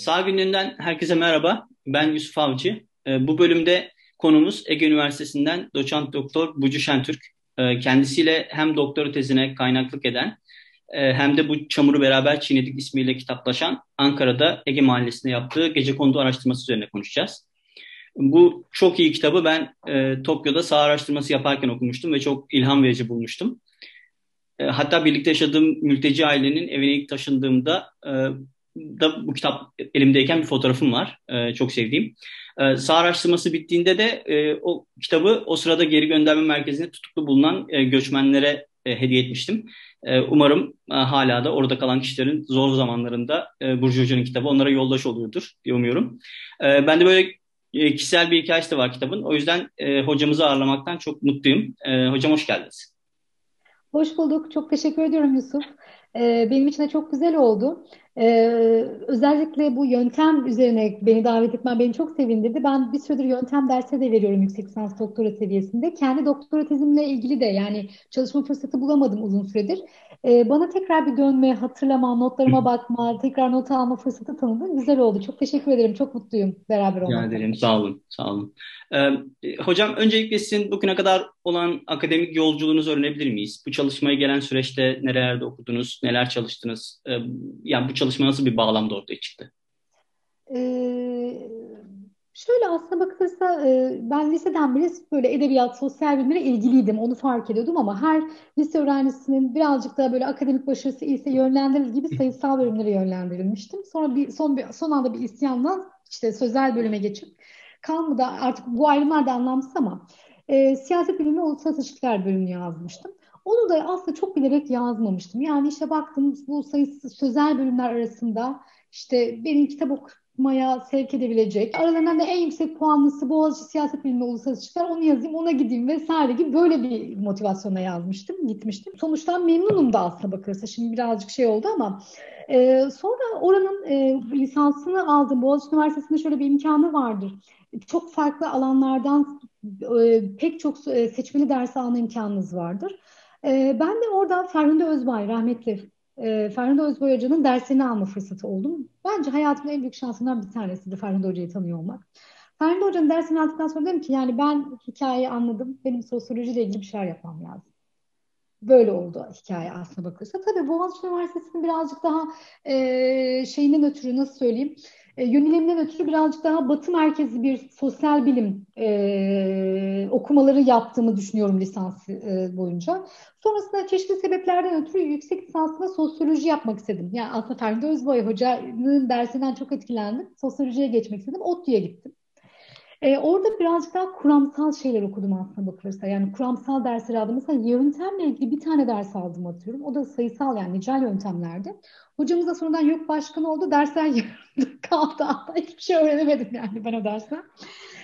Sağ gününden herkese merhaba. Ben Yusuf Avcı. Ee, bu bölümde konumuz Ege Üniversitesi'nden doçent doktor Bucu Şentürk. Ee, kendisiyle hem doktora tezine kaynaklık eden e, hem de bu çamuru beraber çiğnedik ismiyle kitaplaşan Ankara'da Ege Mahallesi'nde yaptığı gece kondu araştırması üzerine konuşacağız. Bu çok iyi kitabı ben e, Tokyo'da sağ araştırması yaparken okumuştum ve çok ilham verici bulmuştum. E, hatta birlikte yaşadığım mülteci ailenin evine ilk taşındığımda e, da bu kitap elimdeyken bir fotoğrafım var. E, çok sevdiğim. E, sağ araştırması bittiğinde de e, o kitabı o sırada geri gönderme merkezinde tutuklu bulunan e, göçmenlere e, hediye etmiştim. E, umarım e, hala da orada kalan kişilerin zor zamanlarında e, Burcu Hoca'nın kitabı onlara yoldaş oluyordur diye umuyorum. E, ben de böyle e, kişisel bir hikayesi de var kitabın. O yüzden e, hocamızı ağırlamaktan çok mutluyum. E, hocam hoş geldiniz. Hoş bulduk. Çok teşekkür ediyorum Yusuf. Ee, benim için de çok güzel oldu. Ee, özellikle bu yöntem üzerine beni davet etmen beni çok sevindirdi. Ben bir süredir yöntem dersi de veriyorum yüksek lisans doktora seviyesinde. Kendi doktora tezimle ilgili de yani çalışma fırsatı bulamadım uzun süredir. Ee, bana tekrar bir dönme, hatırlama, notlarıma bakma, tekrar not alma fırsatı tanıdın. Güzel oldu. Çok teşekkür ederim. Çok mutluyum beraber olmaktan. Rica ederim. Sağ olun. Sağ olun. Ee, hocam öncelikle sizin bugüne kadar olan akademik yolculuğunuzu öğrenebilir miyiz? Bu çalışmaya gelen süreçte nerelerde okudunuz, neler çalıştınız? Ee, yani bu çalışma nasıl bir bağlamda ortaya çıktı? Ee, şöyle aslında bakılırsa e, ben liseden beri böyle edebiyat, sosyal bilimlere ilgiliydim. Onu fark ediyordum ama her lise öğrencisinin birazcık daha böyle akademik başarısı ise yönlendirilir gibi sayısal bölümlere yönlendirilmiştim. Sonra bir son bir son anda bir isyanla işte sözel bölüme geçip kalmadı artık bu ayrımlar da anlamsız ama e, siyaset bilimi ulusal ilişkiler bölümünü yazmıştım. Onu da aslında çok bilerek yazmamıştım. Yani işte baktım bu sayısı sözel bölümler arasında işte benim kitap okumaya sevk edebilecek. Aralarından da en yüksek puanlısı Boğaziçi Siyaset Bilimi Ulusal İlişkiler onu yazayım ona gideyim vesaire gibi böyle bir motivasyona yazmıştım, gitmiştim. Sonuçtan memnunum da aslında bakılırsa. Şimdi birazcık şey oldu ama e, sonra oranın e, lisansını aldım. Boğaziçi Üniversitesi'nde şöyle bir imkanı vardır. Çok farklı alanlardan e, pek çok e, seçmeli ders alma imkanınız vardır. E, ben de oradan Ferhunde Özbay, rahmetli e, Ferhunde Özbay Hoca'nın dersini alma fırsatı oldum. Bence hayatımın en büyük şansından bir tanesiydi Ferhunde Hoca'yı tanıyor olmak. Ferhunde Hoca'nın dersini aldıktan sonra dedim ki yani ben hikayeyi anladım. Benim sosyolojiyle ilgili bir şeyler yapmam lazım. Böyle oldu hikaye aslında bakılırsa. Tabii Boğaziçi Üniversitesi'nin birazcık daha e, şeyinden ötürü nasıl söyleyeyim e, yöneliminden ötürü birazcık daha batı merkezli bir sosyal bilim e, okumaları yaptığımı düşünüyorum lisans e, boyunca. Sonrasında çeşitli sebeplerden ötürü yüksek lisansıma sosyoloji yapmak istedim. Yani aslında Ferdi Özboy Hoca'nın dersinden çok etkilendim. Sosyolojiye geçmek istedim. ODTÜ'ye gittim. Ee, orada birazcık daha kuramsal şeyler okudum aslında bakılırsa. Yani kuramsal dersler aldım. Mesela yöntemle ilgili bir tane ders aldım atıyorum. O da sayısal yani nicel yöntemlerde. Hocamız da sonradan yok başkan oldu. Dersler yarımda kaldı. Hatta hiçbir şey öğrenemedim yani ben o dersten.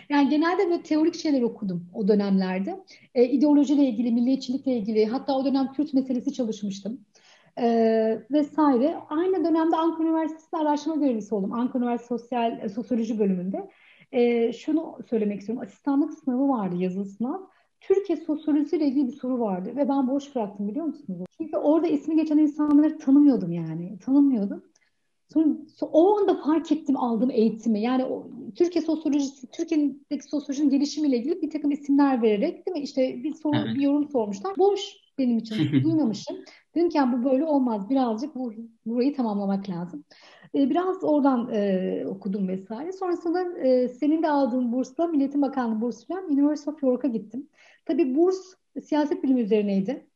Yani genelde böyle teorik şeyler okudum o dönemlerde. E, ideolojiyle ilgili, milliyetçilikle ilgili hatta o dönem Kürt meselesi çalışmıştım. E, vesaire. Aynı dönemde Ankara Üniversitesi'nde araştırma görevlisi oldum. Ankara Üniversitesi Sosyal e, Sosyoloji bölümünde. E, şunu söylemek istiyorum. Asistanlık sınavı vardı yazılı sınav. Türkiye sosyolojisiyle ilgili bir soru vardı ve ben boş bıraktım biliyor musunuz? Çünkü orada ismi geçen insanları tanımıyordum yani. Tanımıyordum. O anda fark ettim aldığım eğitimi. Yani o, Türkiye sosyolojisi, Türkiye'deki sosyolojinin gelişimiyle ilgili bir takım isimler vererek değil mi? İşte bir soru, evet. bir yorum sormuşlar. Boş benim için. Duymamışım. Dedim ki yani bu böyle olmaz. Birazcık bu, burayı tamamlamak lazım. Ee, biraz oradan e, okudum vesaire. Sonrasında e, senin de aldığın bursla Milliyetin Bakanlığı bursuyla University of York'a gittim. Tabii burs siyaset bilimi üzerineydi.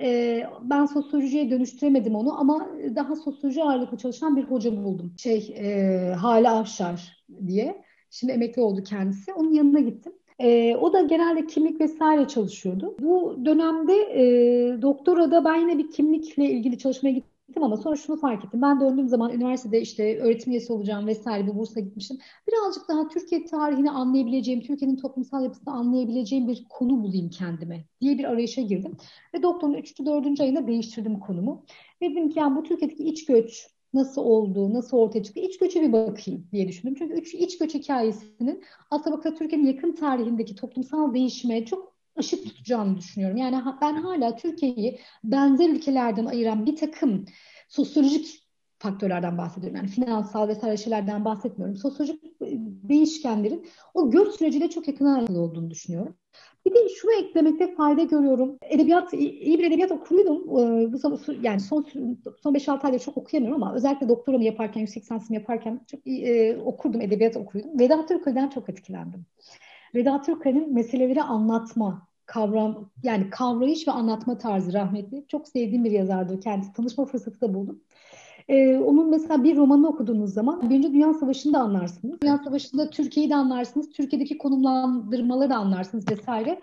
E, ben sosyolojiye dönüştüremedim onu ama daha sosyoloji ağırlıklı çalışan bir hoca buldum. Şey e, Hale Avşar diye. Şimdi emekli oldu kendisi. Onun yanına gittim. E, o da genelde kimlik vesaire çalışıyordu. Bu dönemde e, doktorada ben yine bir kimlikle ilgili çalışmaya gittim gittim ama sonra şunu fark ettim. Ben döndüğüm zaman üniversitede işte öğretim üyesi olacağım vesaire bir bursa gitmiştim. Birazcık daha Türkiye tarihini anlayabileceğim, Türkiye'nin toplumsal yapısını anlayabileceğim bir konu bulayım kendime diye bir arayışa girdim. Ve doktorun 3. 4. ayında değiştirdim konumu. Ve dedim ki yani bu Türkiye'deki iç göç nasıl oldu, nasıl ortaya çıktı, iç göçe bir bakayım diye düşündüm. Çünkü üç, iç göç hikayesinin aslında Türkiye'nin yakın tarihindeki toplumsal değişime çok ışık tutacağını düşünüyorum. Yani ben hala Türkiye'yi benzer ülkelerden ayıran bir takım sosyolojik faktörlerden bahsediyorum. Yani finansal vesaire şeylerden bahsetmiyorum. Sosyolojik değişkenlerin o göç süreciyle çok yakın alakalı olduğunu düşünüyorum. Bir de şunu eklemekte fayda görüyorum. Edebiyat, iyi bir edebiyat okuruydum. Ee, bu yani son son 5-6 ayda çok okuyamıyorum ama özellikle doktoramı yaparken, yüksek lisansımı yaparken çok iyi e, okurdum, edebiyat okurdum. Vedat Türkay'dan çok etkilendim. Vedat Türkay'ın meseleleri anlatma, kavram yani kavrayış ve anlatma tarzı rahmetli. Çok sevdiğim bir yazardı. Kendisi tanışma fırsatı da buldum. Ee, onun mesela bir romanını okuduğunuz zaman Birinci Dünya Savaşı'nı da anlarsınız. Dünya Savaşı'nda Türkiye'yi de anlarsınız. Türkiye'deki konumlandırmaları da anlarsınız vesaire.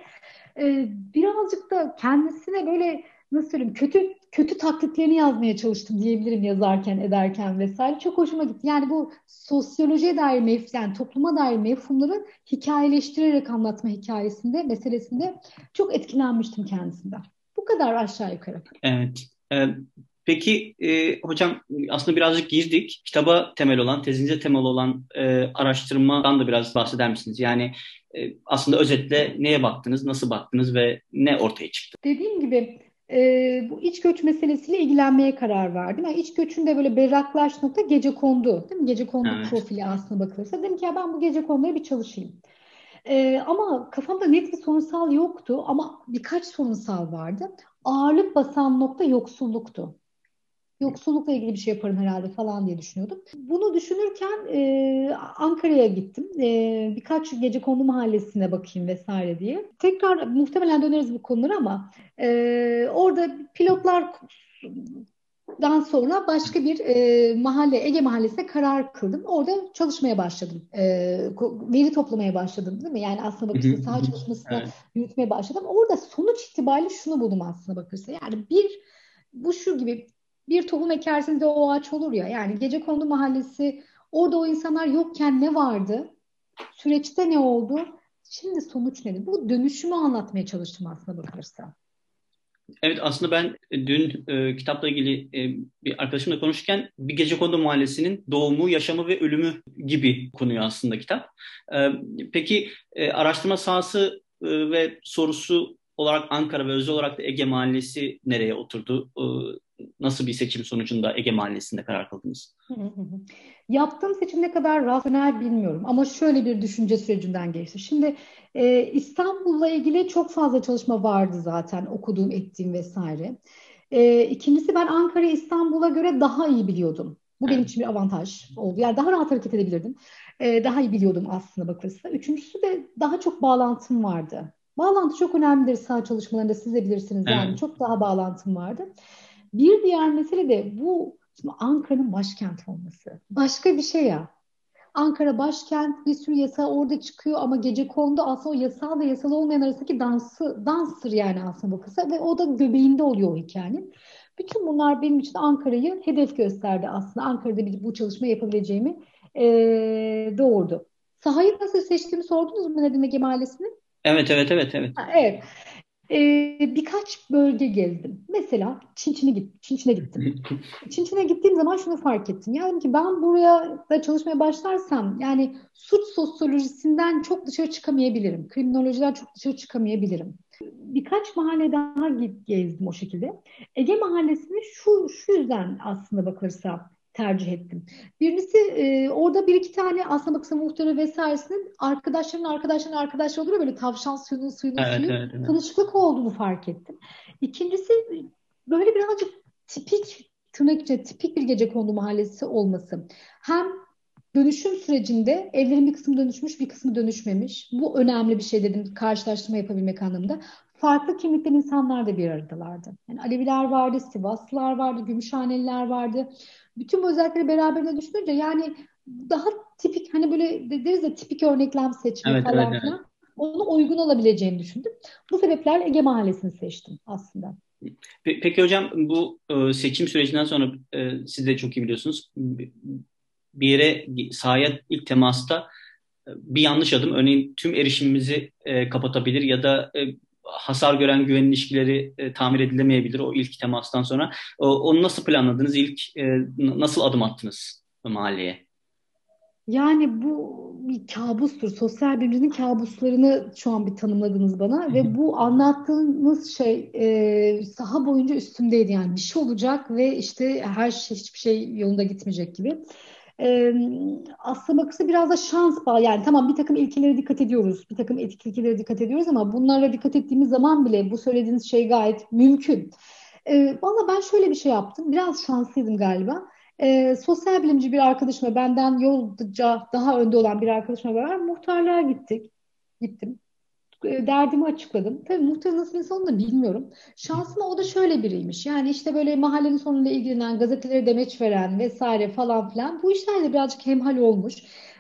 Ee, birazcık da kendisine böyle nasıl söyleyeyim kötü kötü taklitlerini yazmaya çalıştım diyebilirim yazarken ederken vesaire. Çok hoşuma gitti. Yani bu sosyolojiye dair mef yani topluma dair mefhumları hikayeleştirerek anlatma hikayesinde meselesinde çok etkilenmiştim kendisinden. Bu kadar aşağı yukarı. Evet. Ee, Peki e, hocam aslında birazcık girdik. Kitaba temel olan, tezinize temel olan e, araştırmadan da biraz bahseder misiniz? Yani e, aslında özetle neye baktınız, nasıl baktınız ve ne ortaya çıktı? Dediğim gibi e, bu iç göç meselesiyle ilgilenmeye karar verdim. Yani iç göçün de böyle berraklaş nokta gece kondu. Değil mi? Gece kondu evet. profili aslında bakılırsa. Dedim ki ya ben bu gece konduya bir çalışayım. Ee, ama kafamda net bir sorunsal yoktu ama birkaç sorunsal vardı. Ağırlık basan nokta yoksulluktu yoksullukla ilgili bir şey yaparım herhalde falan diye düşünüyordum. Bunu düşünürken e, Ankara'ya gittim. E, birkaç gece kondu mahallesine bakayım vesaire diye. Tekrar muhtemelen döneriz bu konulara ama e, orada pilotlar dan sonra başka bir e, mahalle, Ege Mahallesi'ne karar kıldım. Orada çalışmaya başladım. E, veri toplamaya başladım değil mi? Yani aslında bakırsa saha çalışmasını evet. yürütmeye başladım. Orada sonuç itibariyle şunu buldum aslında bakırsa. Yani bir bu şu gibi bir tohum ekersiniz de o ağaç olur ya. Yani gece kondu mahallesi orada o insanlar yokken ne vardı? Süreçte ne oldu? Şimdi sonuç nedir? Bu dönüşümü anlatmaya çalıştım aslında bakılırsa. Evet aslında ben dün e, kitapla ilgili e, bir arkadaşımla konuşurken bir gece kondu mahallesinin doğumu, yaşamı ve ölümü gibi konuyu aslında kitap. E, peki e, araştırma sahası e, ve sorusu olarak Ankara ve özel olarak da Ege Mahallesi nereye oturdu? E, nasıl bir seçim sonucunda Ege Mahallesi'nde karar kıldınız? Yaptığım seçim ne kadar rasyonel bilmiyorum ama şöyle bir düşünce sürecinden geçti. Şimdi e, İstanbul'la ilgili çok fazla çalışma vardı zaten okuduğum, ettiğim vesaire. E, ikincisi ben Ankara'yı İstanbul'a göre daha iyi biliyordum. Bu benim için bir avantaj oldu. Yani daha rahat hareket edebilirdim. E, daha iyi biliyordum aslında bakılırsa. Üçüncüsü de daha çok bağlantım vardı. Bağlantı çok önemlidir sağ çalışmalarında siz de bilirsiniz. Yani evet. çok daha bağlantım vardı. Bir diğer mesele de bu Ankara'nın başkent olması. Başka bir şey ya. Ankara başkent bir sürü yasa orada çıkıyor ama gece kondu aslında o yasal ve yasal olmayan arasındaki dansı, danstır yani aslında bu kısa ve o da göbeğinde oluyor o hikayenin. Bütün bunlar benim için Ankara'yı hedef gösterdi aslında. Ankara'da bir bu çalışma yapabileceğimi e, doğurdu. Sahayı nasıl seçtiğimi sordunuz mu Nedim Ege Mahallesi'ni? Evet, evet, evet, evet. Ha, evet. Ee, birkaç bölge gezdim. Mesela Çinçin'e git, Çinçin'e gittim. Çinçin'e gittiğim zaman şunu fark ettim. Yani ki ben buraya da çalışmaya başlarsam yani suç sosyolojisinden çok dışarı çıkamayabilirim. Kriminolojiden çok dışarı çıkamayabilirim. Birkaç mahalle daha gezdim o şekilde. Ege Mahallesi'ni şu, şu yüzden aslında bakılırsa tercih ettim. Birincisi e, orada bir iki tane aslında baksa muhtarı vesairesinin arkadaşlarının arkadaşlarının arkadaşları olur böyle tavşan suyunun suyunun evet, suyu evet, evet. olduğunu fark ettim. İkincisi böyle birazcık tipik tırnak içinde tipik bir gece kondu mahallesi olması. Hem dönüşüm sürecinde evlerin bir kısmı dönüşmüş bir kısmı dönüşmemiş. Bu önemli bir şey dedim karşılaştırma yapabilmek anlamında. Farklı kimlikten insanlar da bir aradalardı. Yani Aleviler vardı, Sivaslılar vardı, Gümüşhaneliler vardı bütün bu özellikleri beraberine düşününce yani daha tipik hani böyle deriz ya tipik örneklem seçme evet, falan evet, evet. Onu uygun olabileceğini düşündüm. Bu sebeplerle Ege Mahallesi'ni seçtim aslında. Peki hocam bu e, seçim sürecinden sonra e, siz de çok iyi biliyorsunuz bir yere sahaya ilk temasta e, bir yanlış adım örneğin tüm erişimimizi kapatabilir ya da hasar gören güven ilişkileri e, tamir edilemeyebilir o ilk temastan sonra. O, onu nasıl planladınız? İlk e, nasıl adım attınız mahalleye? Yani bu bir kabustur. Sosyal bilimcinin kabuslarını şu an bir tanımladınız bana ve bu anlattığınız şey e, saha boyunca üstümdeydi yani bir şey olacak ve işte her şey hiçbir şey yolunda gitmeyecek gibi. E, aslında bakırsa biraz da şans bağlı. Yani tamam bir takım ilkelere dikkat ediyoruz, bir takım etik ilkelere dikkat ediyoruz ama bunlara dikkat ettiğimiz zaman bile bu söylediğiniz şey gayet mümkün. E, Valla ben şöyle bir şey yaptım. Biraz şanslıydım galiba e, sosyal bilimci bir arkadaşıma benden yolca daha önde olan bir arkadaşıma beraber muhtarlığa gittik. Gittim. E, derdimi açıkladım. Tabii muhtar nasıl insan onu da bilmiyorum. Şansıma o da şöyle biriymiş. Yani işte böyle mahallenin sonuyla ilgilenen, gazetelere demeç veren vesaire falan filan. Bu işlerle birazcık hemhal olmuş.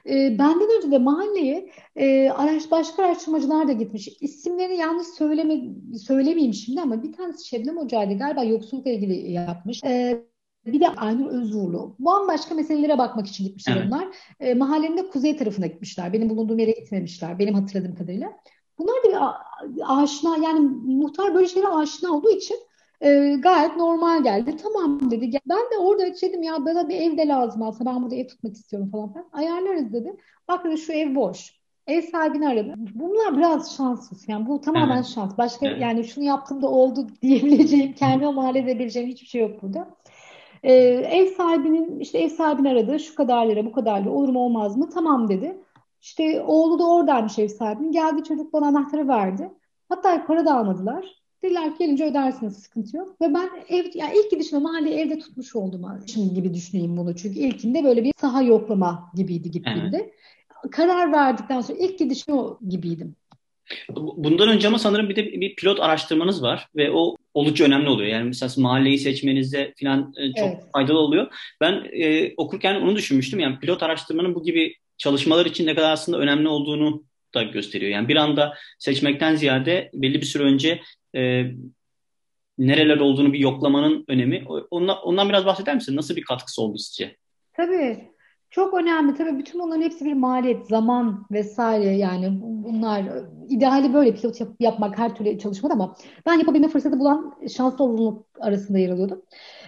E, benden önce de mahalleye e, araç, başka araştırmacılar da gitmiş. İsimlerini yanlış söyleme, söylemeyeyim şimdi ama bir tanesi Şebnem Hoca'ydı. Galiba yoksullukla ilgili yapmış. E, bir de Aynur Özurlu. Bambaşka meselelere bakmak için gitmişler evet. onlar. E, mahallenin de kuzey tarafına gitmişler. Benim bulunduğum yere gitmemişler. Benim hatırladığım kadarıyla. Bunlar da bir aşina yani muhtar böyle şeylere aşina olduğu için e, gayet normal geldi. Tamam dedi. Ben de orada dedim ya bana bir ev de lazım aslında. Ben burada ev tutmak istiyorum falan. falan. Ayarlarız dedi. Bak dedi şu ev boş. Ev sahibini aradı. Bunlar biraz şanssız. Yani bu tamamen evet. şans. Başka evet. yani şunu yaptım da oldu diyebileceğim, kendime mal edebileceğim hiçbir şey yok burada. Ee, ev sahibinin işte ev sahibini aradı. Şu kadar lira bu kadar lira olur mu olmaz mı? Tamam dedi. İşte oğlu da oradaymış ev sahibinin. Geldi çocuk bana anahtarı verdi. Hatta para da almadılar. Dediler ki gelince ödersiniz sıkıntı yok. Ve ben ev, yani ilk gidişimde mahalleyi evde tutmuş oldum. Şimdi gibi düşüneyim bunu. Çünkü ilkinde böyle bir saha yoklama gibiydi gittiğimde. Evet. Karar verdikten sonra ilk gidişim o gibiydim. Bundan önce ama sanırım bir de bir pilot araştırmanız var ve o oldukça önemli oluyor. Yani mesela mahalleyi seçmenizde falan e, çok evet. faydalı oluyor. Ben e, okurken onu düşünmüştüm. Yani pilot araştırmanın bu gibi çalışmalar için ne kadar aslında önemli olduğunu da gösteriyor. Yani bir anda seçmekten ziyade belli bir süre önce e, nereler olduğunu bir yoklamanın önemi. Ondan, ondan biraz bahseder misin? Nasıl bir katkısı oldu sizce? Tabii. Çok önemli. Tabii bütün bunların hepsi bir maliyet, zaman vesaire yani bunlar ideali böyle pilot yap, yapmak her türlü çalışmada ama ben yapabilme fırsatı bulan şanslı olumluluk arasında yer alıyordum.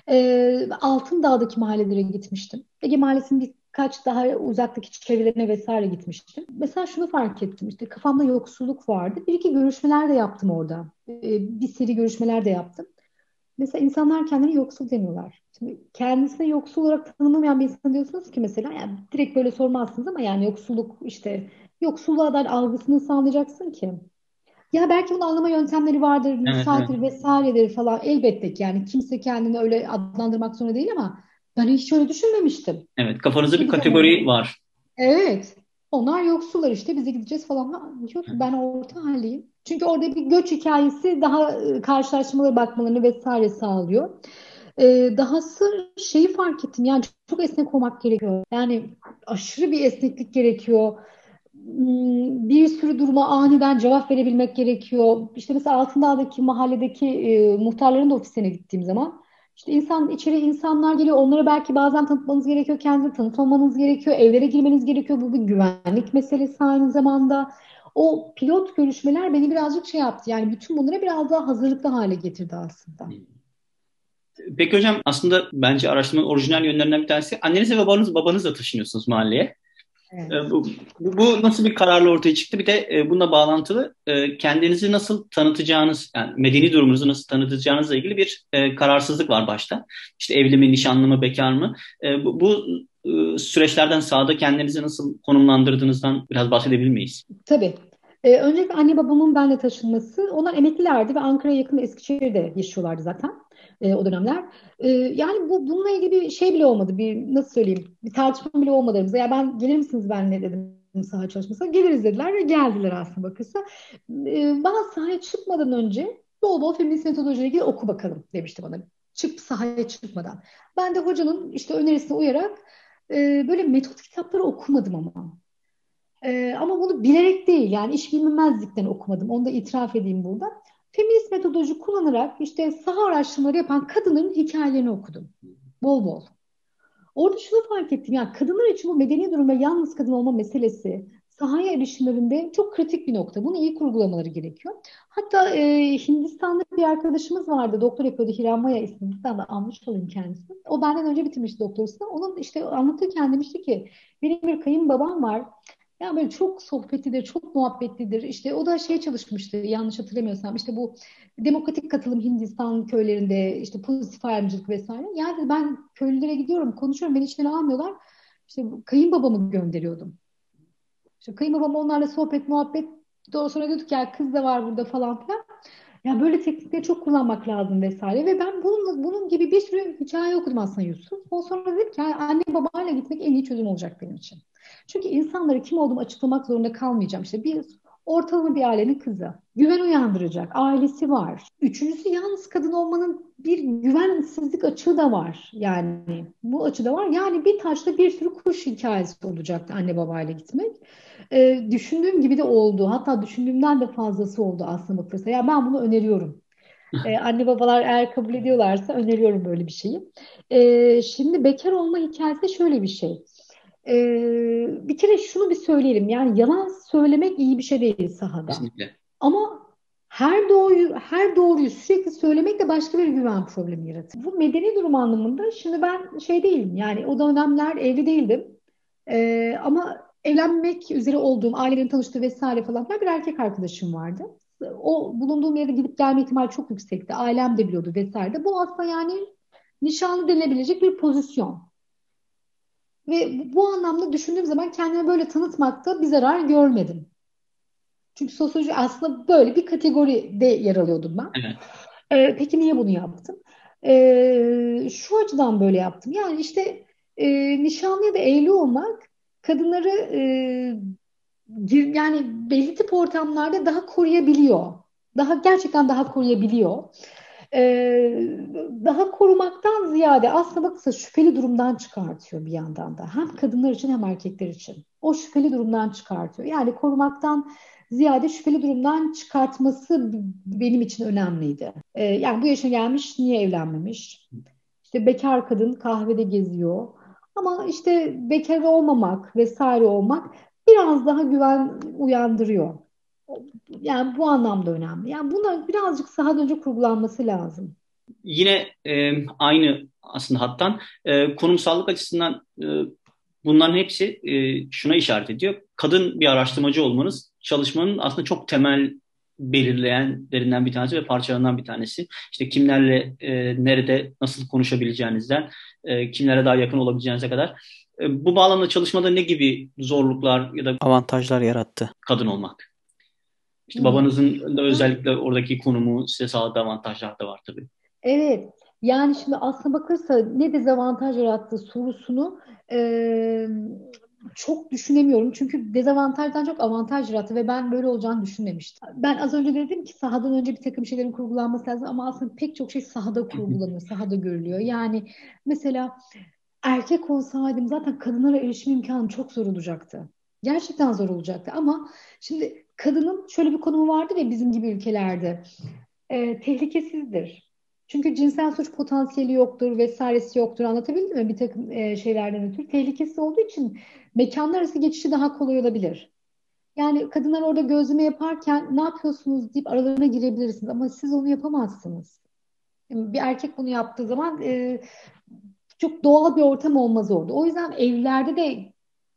Ee, Altındağ'daki mahallelere gitmiştim. Ege Mahallesi'nin birkaç daha uzaktaki çevrelerine vesaire gitmiştim. Mesela şunu fark ettim işte kafamda yoksulluk vardı. Bir iki görüşmeler de yaptım orada. Ee, bir seri görüşmeler de yaptım. Mesela insanlar kendini yoksul demiyorlar. Şimdi kendisine yoksul olarak tanımlamayan bir insan diyorsunuz ki mesela yani direkt böyle sormazsınız ama yani yoksulluk işte yoksulluğa dair algısını sağlayacaksın ki. Ya belki bunun anlama yöntemleri vardır, evet, müsaittir evet. vesairedir falan elbette ki yani kimse kendini öyle adlandırmak zorunda değil ama ben hiç öyle düşünmemiştim. Evet kafanızda bir kategori var. Evet. Onlar yoksullar işte bize gideceğiz falan. Yok ben orta haldeyim. Çünkü orada bir göç hikayesi daha e, karşılaşmalara bakmalarını vesaire sağlıyor. Ee, dahası şeyi fark ettim yani çok esnek olmak gerekiyor. Yani aşırı bir esneklik gerekiyor. Hmm, bir sürü duruma aniden cevap verebilmek gerekiyor. İşte mesela Altındağ'daki mahalledeki e, muhtarların da ofisine gittiğim zaman işte insan içeri insanlar geliyor. Onlara belki bazen tanıtmanız gerekiyor. Kendinizi tanıtmamanız gerekiyor. Evlere girmeniz gerekiyor. Bu bir güvenlik meselesi aynı zamanda. O pilot görüşmeler beni birazcık şey yaptı. Yani bütün bunlara biraz daha hazırlıklı hale getirdi aslında. Hmm. Peki hocam aslında bence araştırmanın orijinal yönlerinden bir tanesi anneniz ve babanız babanızla taşınıyorsunuz mahalleye. Evet. Ee, bu, bu nasıl bir kararla ortaya çıktı? Bir de e, bununla bağlantılı e, kendinizi nasıl tanıtacağınız, yani medeni durumunuzu nasıl tanıtacağınızla ilgili bir e, kararsızlık var başta. İşte evli mi, nişanlı mı, bekar mı? Bu, bu süreçlerden sağda kendinizi nasıl konumlandırdığınızdan biraz bahsedebilir miyiz? Tabii. Ee, öncelikle anne babamın benle taşınması. Onlar emeklilerdi ve Ankara'ya yakın Eskişehir'de yaşıyorlardı zaten e, o dönemler. E, yani bu bununla ilgili bir şey bile olmadı. Bir nasıl söyleyeyim? Bir tartışma bile olmadı aramızda. Ya ben gelir misiniz benle dedim saha çalışmasına. Geliriz dediler ve geldiler aslında bakırsa. E, bana sahaya çıkmadan önce bol bol feminist metodolojiyle ilgili oku bakalım demişti bana. Çık sahaya çıkmadan. Ben de hocanın işte önerisine uyarak e, böyle metot kitapları okumadım ama. E, ama bunu bilerek değil yani iş bilmemezlikten okumadım. Onu da itiraf edeyim burada feminist metodoloji kullanarak işte saha araştırmaları yapan kadınların hikayelerini okudum. Bol bol. Orada şunu fark ettim. Yani kadınlar için bu medeni durumda yalnız kadın olma meselesi sahaya erişimlerinde çok kritik bir nokta. Bunu iyi kurgulamaları gerekiyor. Hatta e, Hindistan'da bir arkadaşımız vardı. Doktor yapıyordu. Hiram Maya ismi. Hindistan'da almış olayım kendisi. O benden önce bitirmişti doktorasını. Onun işte anlatırken demişti ki benim bir kayınbabam var. Yani böyle çok sohbetlidir, çok muhabbetlidir. İşte o da şey çalışmıştı yanlış hatırlamıyorsam. İşte bu demokratik katılım Hindistan köylerinde işte pozitif ayrımcılık vesaire. Yani ben köylülere gidiyorum, konuşuyorum, beni içlerine almıyorlar. İşte kayınbabamı gönderiyordum. İşte kayınbabam onlarla sohbet, muhabbet. Daha sonra diyorduk ya kız da var burada falan filan. Ya böyle teknikleri çok kullanmak lazım vesaire. Ve ben bunun, bunun gibi bir sürü hikaye okudum aslında Yusuf. Ondan sonra dedim ki yani anne babayla gitmek en iyi çözüm olacak benim için. Çünkü insanlara kim olduğumu açıklamak zorunda kalmayacağım. İşte bir ortalama bir ailenin kızı. Güven uyandıracak. Ailesi var. Üçüncüsü yalnız kadın olmanın bir güvensizlik açığı da var. Yani bu açıda var. Yani bir taşla bir sürü kuş hikayesi olacaktı anne babayla gitmek. Ee, düşündüğüm gibi de oldu. Hatta düşündüğümden de fazlası oldu aslında bakırsa. Ya ben bunu öneriyorum. Ee, anne babalar eğer kabul ediyorlarsa öneriyorum böyle bir şeyi. Ee, şimdi bekar olma hikayesi şöyle bir şey. Ee, bir kere şunu bir söyleyelim. Yani yalan söylemek iyi bir şey değil sahada. Kesinlikle. Ama her doğruyu her doğruyu sürekli söylemek de başka bir güven problemi yaratır. Bu medeni durum anlamında şimdi ben şey değilim. Yani o dönemler evli değildim. Ee, ama evlenmek üzere olduğum, ailenin tanıştığı vesaire falan bir erkek arkadaşım vardı. O bulunduğum yere gidip gelme ihtimali çok yüksekti. Ailem de biliyordu vesaire. Bu aslında yani nişanlı denilebilecek bir pozisyon. Ve bu anlamda düşündüğüm zaman kendimi böyle tanıtmakta bir zarar görmedim. Çünkü sosyoloji aslında böyle bir kategoride yer alıyordum ben. Evet. Ee, peki niye bunu yaptım? Ee, şu açıdan böyle yaptım. Yani işte e, nişanlı ya da evli olmak kadınları e, yani belli tip ortamlarda daha koruyabiliyor. Daha gerçekten daha koruyabiliyor e, daha korumaktan ziyade aslında baksa şüpheli durumdan çıkartıyor bir yandan da. Hem kadınlar için hem erkekler için. O şüpheli durumdan çıkartıyor. Yani korumaktan ziyade şüpheli durumdan çıkartması benim için önemliydi. E, yani bu yaşa gelmiş niye evlenmemiş? İşte bekar kadın kahvede geziyor. Ama işte bekar olmamak vesaire olmak biraz daha güven uyandırıyor. Yani bu anlamda önemli. Yani buna birazcık sahadan önce kurgulanması lazım. Yine e, aynı aslında hattan e, konumsallık açısından e, bunların hepsi e, şuna işaret ediyor. Kadın bir araştırmacı olmanız çalışmanın aslında çok temel belirleyenlerinden bir tanesi ve parçalarından bir tanesi. İşte kimlerle e, nerede nasıl konuşabileceğinizden e, kimlere daha yakın olabileceğinize kadar. E, bu bağlamda çalışmada ne gibi zorluklar ya da avantajlar yarattı kadın olmak? İşte babanızın da özellikle oradaki konumu size sağladığı avantajlar da var tabii. Evet. Yani şimdi aslına bakırsa ne dezavantaj yarattı sorusunu e, çok düşünemiyorum. Çünkü dezavantajdan çok avantaj yarattı ve ben böyle olacağını düşünmemiştim. Ben az önce dedim ki sahadan önce bir takım şeylerin kurgulanması lazım ama aslında pek çok şey sahada kurgulanıyor, sahada görülüyor. Yani mesela erkek olsaydım zaten kadınlara erişim imkanı çok zor olacaktı. Gerçekten zor olacaktı ama şimdi kadının şöyle bir konumu vardı ve bizim gibi ülkelerde e, tehlikesizdir. Çünkü cinsel suç potansiyeli yoktur vesairesi yoktur anlatabildim mi bir takım e, şeylerden ötürü. Tehlikesi olduğu için mekanlar arası geçişi daha kolay olabilir. Yani kadınlar orada gözleme yaparken ne yapıyorsunuz deyip aralarına girebilirsiniz ama siz onu yapamazsınız. Bir erkek bunu yaptığı zaman e, çok doğal bir ortam olmaz orada. O yüzden evlerde de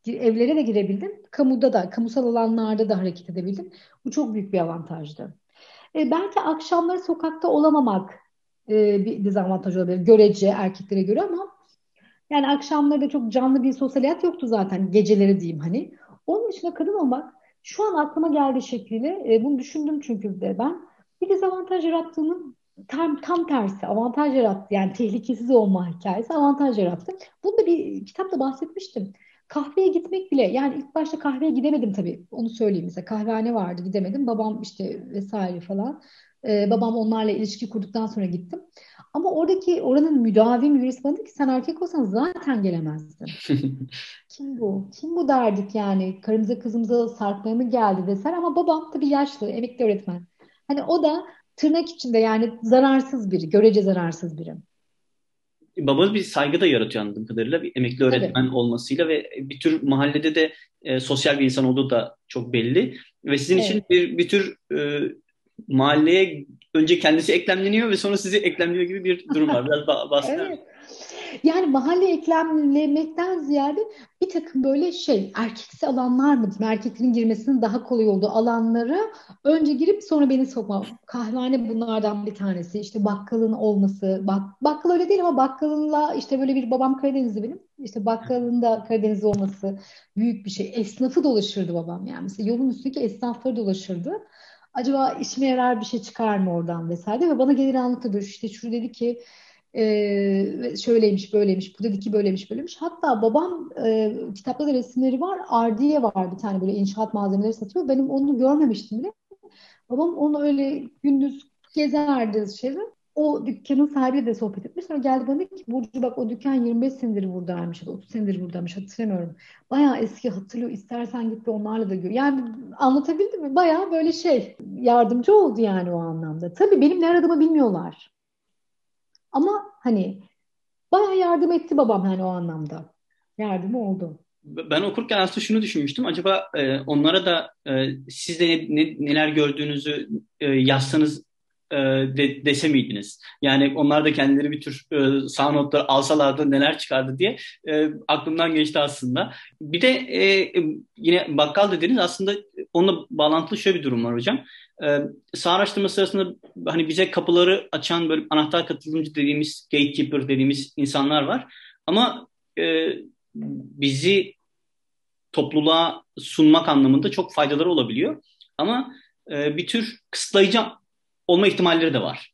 evlere de girebildim. Kamuda da, kamusal alanlarda da hareket edebildim. Bu çok büyük bir avantajdı. E, belki akşamları sokakta olamamak e, bir dezavantaj olabilir. Görece erkeklere göre ama yani akşamları da çok canlı bir sosyal hayat yoktu zaten. Geceleri diyeyim hani. Onun dışında kadın olmak şu an aklıma geldiği şekliyle e, bunu düşündüm çünkü de ben bir dezavantaj yarattığının tam tam tersi avantaj yarattı. Yani tehlikesiz olma hikayesi avantaj yarattı. Bunu da bir kitapta bahsetmiştim. Kahveye gitmek bile yani ilk başta kahveye gidemedim tabii onu söyleyeyim mesela kahvehane vardı gidemedim babam işte vesaire falan ee, babam onlarla ilişki kurduktan sonra gittim ama oradaki oranın müdavim birisi bana ki sen erkek olsan zaten gelemezdin. Kim bu? Kim bu derdik yani karımıza kızımıza sarkmaya mı geldi vesaire ama babam tabii yaşlı emekli öğretmen. Hani o da tırnak içinde yani zararsız biri görece zararsız biri. Babanız bir saygı da yaratıyor anladığım kadarıyla. Bir emekli öğretmen Tabii. olmasıyla ve bir tür mahallede de e, sosyal bir insan olduğu da çok belli. Ve sizin evet. için bir, bir tür e, mahalleye önce kendisi eklemleniyor ve sonra sizi eklemliyor gibi bir durum var. Biraz bahseder evet. Yani mahalle eklemlemekten ziyade bir takım böyle şey erkeksi alanlar mı diyeyim, erkeklerin girmesinin daha kolay olduğu alanlara önce girip sonra beni sokma. Kahvehane bunlardan bir tanesi. İşte bakkalın olması. Bak, bakkal öyle değil ama bakkalınla işte böyle bir babam Karadenizli benim. İşte bakkalın da Karadenizli olması büyük bir şey. Esnafı dolaşırdı babam yani. Mesela yolun üstündeki esnafları dolaşırdı acaba işime yarar bir şey çıkar mı oradan vesaire ve bana gelir anlatırdı işte şu dedi ki e, şöyleymiş böyleymiş bu dedi ki böyleymiş böyleymiş hatta babam e, kitapta da resimleri var Ardiye var bir tane böyle inşaat malzemeleri satıyor benim onu görmemiştim bile babam onu öyle gündüz gezerdi şeyler o dükkanın sahibiyle de sohbet etmiş. Sonra geldi bana ki Burcu bak o dükkan 25 senedir buradaymış ya da 30 senedir buradaymış hatırlamıyorum. Bayağı eski hatırlıyor. İstersen git de onlarla da gör. Yani anlatabildim mi? Bayağı böyle şey yardımcı oldu yani o anlamda. Tabii benim ne aradığımı bilmiyorlar. Ama hani bayağı yardım etti babam hani o anlamda. Yardımı oldu. Ben okurken aslında şunu düşünmüştüm. Acaba e, onlara da e, siz de ne, ne, neler gördüğünüzü e, yazsanız e, de, dese miydiniz? Yani onlar da kendileri bir tür e, sağ notlar alsalardı neler çıkardı diye e, aklımdan geçti aslında. Bir de e, yine bakkal dediniz aslında onunla bağlantılı şöyle bir durum var hocam. E, sağ araştırma sırasında hani bize kapıları açan böyle anahtar katılımcı dediğimiz gatekeeper dediğimiz insanlar var. Ama e, bizi topluluğa sunmak anlamında çok faydaları olabiliyor. Ama e, bir tür kısıtlayıcı olma ihtimalleri de var.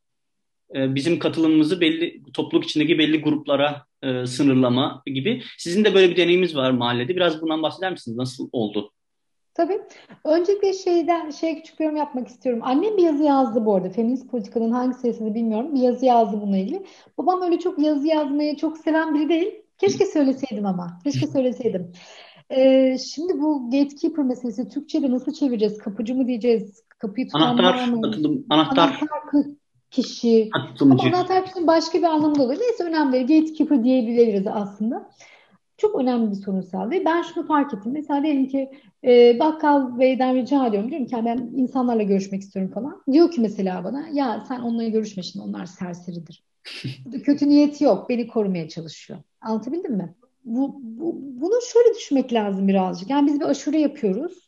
E, bizim katılımımızı belli topluluk içindeki belli gruplara e, sınırlama gibi. Sizin de böyle bir deneyiminiz var mahallede. Biraz bundan bahseder misiniz? Nasıl oldu? Tabii. Öncelikle şeyden şey küçük bir yorum yapmak istiyorum. Annem bir yazı yazdı bu arada. Feminist politikanın hangi sayısını bilmiyorum. Bir yazı yazdı bununla ilgili. Babam öyle çok yazı yazmayı çok seven biri değil. Keşke söyleseydim ama. Keşke söyleseydim. Ee, şimdi bu gatekeeper meselesi Türkçe'de nasıl çevireceğiz? Kapıcı mı diyeceğiz? Kapıyı anahtar, mı? Atılım, anahtar, anahtar kişi. Atılımcı. Ama anahtar kişinin başka bir anlamda oluyor. Neyse önemli değil. Gatekeeper diyebiliriz aslında. Çok önemli bir sorunsal değil. Ben şunu fark ettim. Mesela diyelim ki e, bakkal beyden rica ediyorum. Diyorum ki ben insanlarla görüşmek istiyorum falan. Diyor ki mesela bana ya sen onunla görüşme şimdi onlar serseridir. Kötü niyeti yok. Beni korumaya çalışıyor. Anlatabildim mi? Bu, bu, bunu şöyle düşünmek lazım birazcık. Yani biz bir aşure yapıyoruz.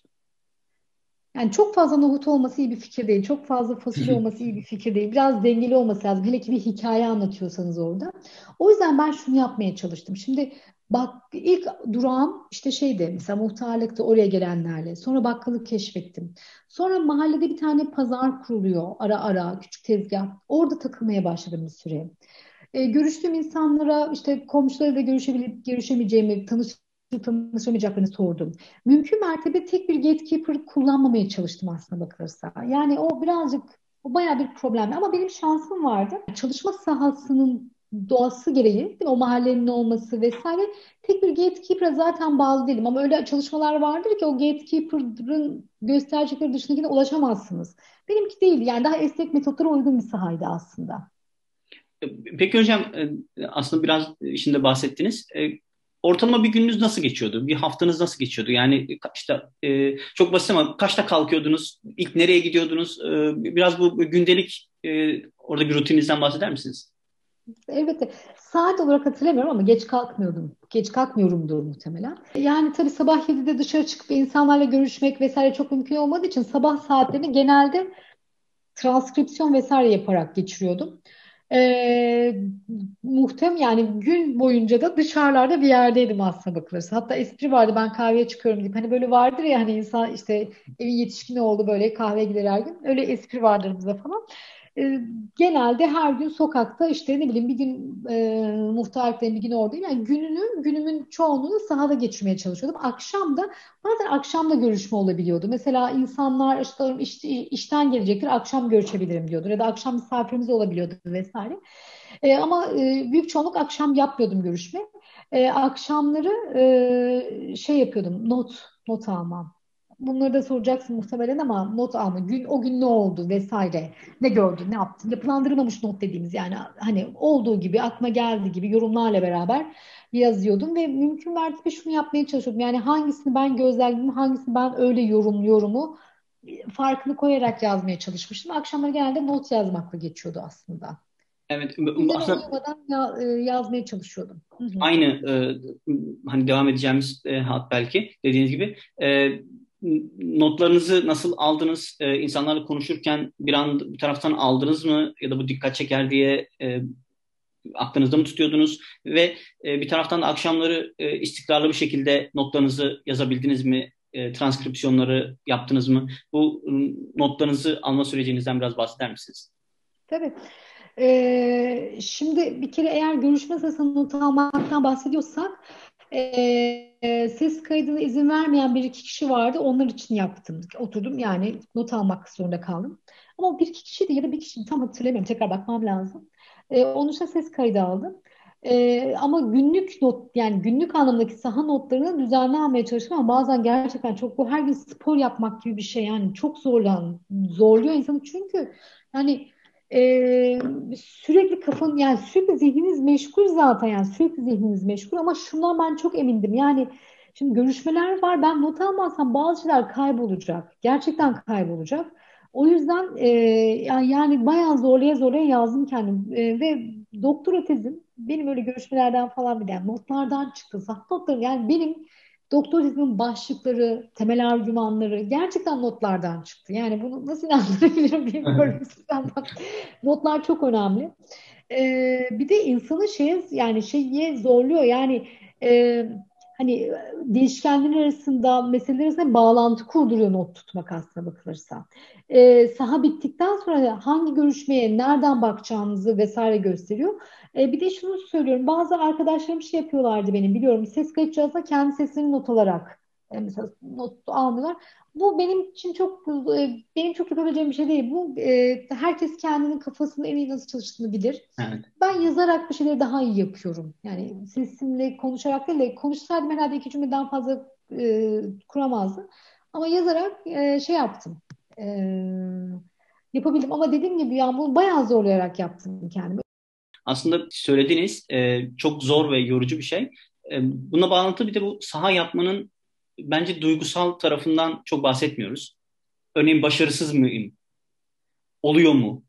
Yani çok fazla nohut olması iyi bir fikir değil. Çok fazla fasulye olması iyi bir fikir değil. Biraz dengeli olması lazım. Hele ki bir hikaye anlatıyorsanız orada. O yüzden ben şunu yapmaya çalıştım. Şimdi bak ilk durağım işte şeydi mesela muhtarlıkta oraya gelenlerle. Sonra bakkalık keşfettim. Sonra mahallede bir tane pazar kuruluyor ara ara küçük tezgah. Orada takılmaya başladım bir süre. E, görüştüğüm insanlara işte komşularıyla görüşebilip görüşemeyeceğimi, tanış tanışamayacaklarını sordum. Mümkün mertebe tek bir gatekeeper kullanmamaya çalıştım aslında bakılırsa. Yani o birazcık o bayağı bir problem. Ama benim şansım vardı. Çalışma sahasının doğası gereği o mahallenin olması vesaire tek bir gatekeeper'a zaten bağlı değilim ama öyle çalışmalar vardır ki o gatekeeper'ın göstercekleri dışındakine ulaşamazsınız. Benimki değil yani daha esnek metotlara uygun bir sahaydı aslında. Peki hocam e, aslında biraz işinde bahsettiniz. Ortalama bir gününüz nasıl geçiyordu? Bir haftanız nasıl geçiyordu? Yani kaçta e, çok basit ama kaçta kalkıyordunuz? İlk nereye gidiyordunuz? E, biraz bu gündelik e, orada bir rutininizden bahseder misiniz? Elbette. Saat olarak hatırlamıyorum ama geç kalkmıyordum. Geç kalkmıyorumdur muhtemelen. Yani tabii sabah 7'de dışarı çıkıp insanlarla görüşmek vesaire çok mümkün olmadığı için sabah saatlerini genelde transkripsiyon vesaire yaparak geçiriyordum e, muhtem yani gün boyunca da dışarılarda bir yerdeydim aslında bakılırsa. Hatta espri vardı ben kahveye çıkıyorum deyip hani böyle vardır ya hani insan işte evin yetişkini oldu böyle kahveye gider her gün. Öyle espri vardır bize falan. E, genelde her gün sokakta işte ne bileyim bir gün e, muhtarlıktayım bir gün oradayım. Yani gününü, günümün çoğunluğunu sahada geçirmeye çalışıyordum. Akşam da bazen akşam da görüşme olabiliyordu. Mesela insanlar işte, işte işten gelecektir akşam görüşebilirim diyordu. Ya da akşam misafirimiz olabiliyordu vesaire. E, ama e, büyük çoğunluk akşam yapmıyordum görüşme. E, akşamları e, şey yapıyordum not not almam bunları da soracaksın muhtemelen ama not alma. Gün, o gün ne oldu vesaire. Ne gördün, ne yaptın? Yapılandırılmamış not dediğimiz yani hani olduğu gibi, aklıma geldi gibi yorumlarla beraber yazıyordum ve mümkün mertebe şunu yapmaya çalışıyordum. Yani hangisini ben gözlemledim, hangisini ben öyle yorumluyorumu farkını koyarak yazmaya çalışmıştım. Akşamları genelde not yazmakla geçiyordu aslında. Evet. Aslında, uyumadan ya, e, yazmaya çalışıyordum. Hı-hı. Aynı e, hani devam edeceğimiz e, hat belki dediğiniz gibi. E, notlarınızı nasıl aldınız? E, insanlarla konuşurken bir an bir taraftan aldınız mı? Ya da bu dikkat çeker diye e, aklınızda mı tutuyordunuz? Ve e, bir taraftan da akşamları e, istikrarlı bir şekilde notlarınızı yazabildiniz mi? E, transkripsiyonları yaptınız mı? Bu notlarınızı alma sürecinizden biraz bahseder misiniz? Tabii. Ee, şimdi bir kere eğer görüşme sırasında not almaktan bahsediyorsak e, ses kaydına izin vermeyen bir iki kişi vardı. Onlar için yaptım. Oturdum yani not almak zorunda kaldım. Ama bir iki kişiydi ya da bir kişi tam hatırlamıyorum. Tekrar bakmam lazım. E, onun için ses kaydı aldım. E, ama günlük not yani günlük anlamdaki saha notlarını düzenli almaya çalıştım ama bazen gerçekten çok bu her gün spor yapmak gibi bir şey yani çok zorlan zorluyor insanı çünkü yani e, sürekli kafan yani sürekli zihniniz meşgul zaten yani sürekli zihniniz meşgul. Ama şundan ben çok emindim. Yani şimdi görüşmeler var ben not almazsam bazı şeyler kaybolacak. Gerçekten kaybolacak. O yüzden e, yani bayağı zorlaya zorlaya yazdım kendim. E, ve doktora tezim benim öyle görüşmelerden falan bir yani notlardan çıktı. Zaten notlarım yani benim doktor tezimin başlıkları, temel argümanları gerçekten notlardan çıktı. Yani bunu nasıl inandırabilirim bilmiyorum Notlar çok önemli. Ee, bir de insanı şeye yani şeye zorluyor. Yani e, hani değişkenler arasında meseleler arasında bağlantı kurduruyor not tutmak aslında bakılırsa. Ee, saha bittikten sonra hangi görüşmeye nereden bakacağınızı vesaire gösteriyor. E, bir de şunu söylüyorum. Bazı arkadaşlarım şey yapıyorlardı benim biliyorum. Ses kayıt cihazına kendi sesini not alarak e, mesela not almıyorlar. Bu benim için çok e, benim çok yapabileceğim bir şey değil. Bu e, herkes kendinin kafasının en iyi nasıl çalıştığını bilir. Evet. Ben yazarak bir şeyleri daha iyi yapıyorum. Yani sesimle konuşarak değil de konuşsaydım herhalde iki cümleden fazla e, kuramazdım. Ama yazarak e, şey yaptım. E, yapabildim. Ama dediğim gibi yani bunu bayağı zorlayarak yaptım kendimi aslında söylediğiniz e, çok zor ve yorucu bir şey. E, buna bağlantı bir de bu saha yapmanın bence duygusal tarafından çok bahsetmiyoruz. Örneğin başarısız mıyım? Oluyor mu?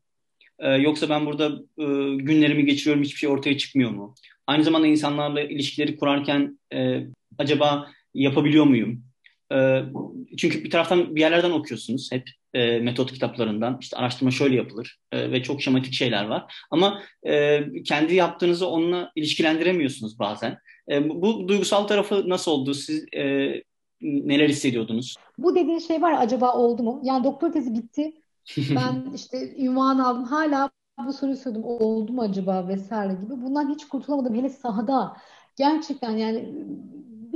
E, yoksa ben burada e, günlerimi geçiriyorum hiçbir şey ortaya çıkmıyor mu? Aynı zamanda insanlarla ilişkileri kurarken e, acaba yapabiliyor muyum? E, çünkü bir taraftan bir yerlerden okuyorsunuz hep e, metot kitaplarından işte araştırma şöyle yapılır e, ve çok şematik şeyler var. Ama e, kendi yaptığınızı onunla ilişkilendiremiyorsunuz bazen. E, bu, bu duygusal tarafı nasıl oldu? Siz e, neler hissediyordunuz? Bu dediğin şey var acaba oldu mu? Yani doktor tezi bitti. Ben işte ünvan aldım. Hala bu soruyu sordum. Oldu mu acaba vesaire gibi. Bundan hiç kurtulamadım. Hele sahada. Gerçekten yani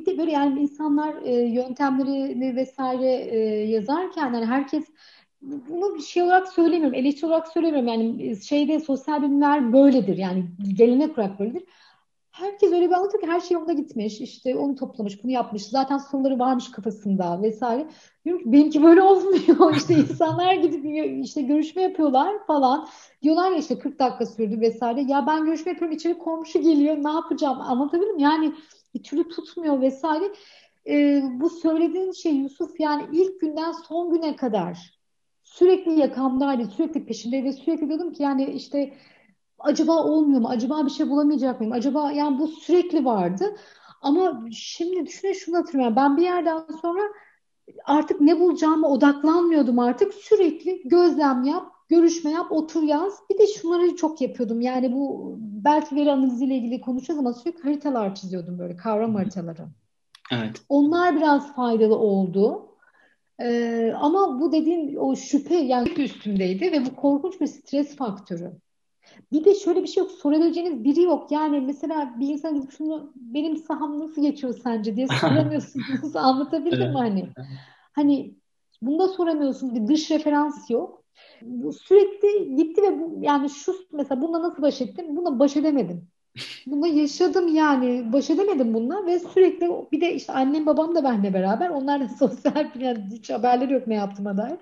bir de böyle yani insanlar e, yöntemlerini vesaire e, yazarken yani herkes bunu bir şey olarak söylemiyorum, eleştiri olarak söylemiyorum. Yani şeyde sosyal bilimler böyledir. Yani gelenek olarak böyledir. Herkes öyle bir anlatıyor ki her şey yolunda gitmiş. İşte onu toplamış, bunu yapmış. Zaten soruları varmış kafasında vesaire. Diyorum ki benimki böyle olmuyor. İşte insanlar gidip işte görüşme yapıyorlar falan. Diyorlar ya işte 40 dakika sürdü vesaire. Ya ben görüşme yapıyorum içeri komşu geliyor ne yapacağım anlatabilirim. Yani bir türlü tutmuyor vesaire. E, bu söylediğin şey Yusuf yani ilk günden son güne kadar sürekli yakamdaydı, sürekli peşindeydi. Sürekli diyordum ki yani işte acaba olmuyor mu? Acaba bir şey bulamayacak mıyım? Acaba yani bu sürekli vardı. Ama şimdi düşünün şunu hatırlıyorum. Ben bir yerden sonra artık ne bulacağıma odaklanmıyordum artık. Sürekli gözlem yap, görüşme yap, otur yaz. Bir de şunları çok yapıyordum. Yani bu belki veri analiziyle ilgili konuşacağız ama sürekli haritalar çiziyordum böyle kavram haritaları. Evet. Onlar biraz faydalı oldu. Ee, ama bu dediğin o şüphe yani üstündeydi ve bu korkunç bir stres faktörü. Bir de şöyle bir şey yok. Sorabileceğiniz biri yok. Yani mesela bir insan gidip şunu benim saham nasıl geçiyor sence diye soramıyorsunuz. Anlatabildim evet. mi hani? Hani bunda soramıyorsunuz. Bir dış referans yok sürekli gitti ve bu, yani şu mesela bununla nasıl baş ettim? Bununla baş edemedim. Bunu yaşadım yani baş edemedim bununla ve sürekli bir de işte annem babam da benimle beraber onlar da sosyal yani hiç haberleri yok ne yaptığıma dair.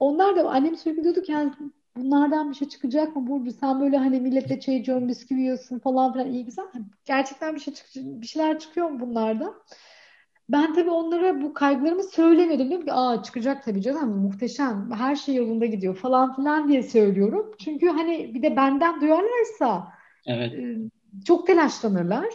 Onlar da annem sürekli diyordu ki yani bunlardan bir şey çıkacak mı Burcu sen böyle hani milletle çay içiyorsun bisküvi yiyorsun falan filan iyi güzel. Gerçekten bir şey çık bir şeyler çıkıyor mu bunlardan? Ben tabii onlara bu kaygılarımı söylemedim. Diyorum ki aa çıkacak tabii canım muhteşem her şey yolunda gidiyor falan filan diye söylüyorum. Çünkü hani bir de benden duyarlarsa Evet. e, çok telaşlanırlar.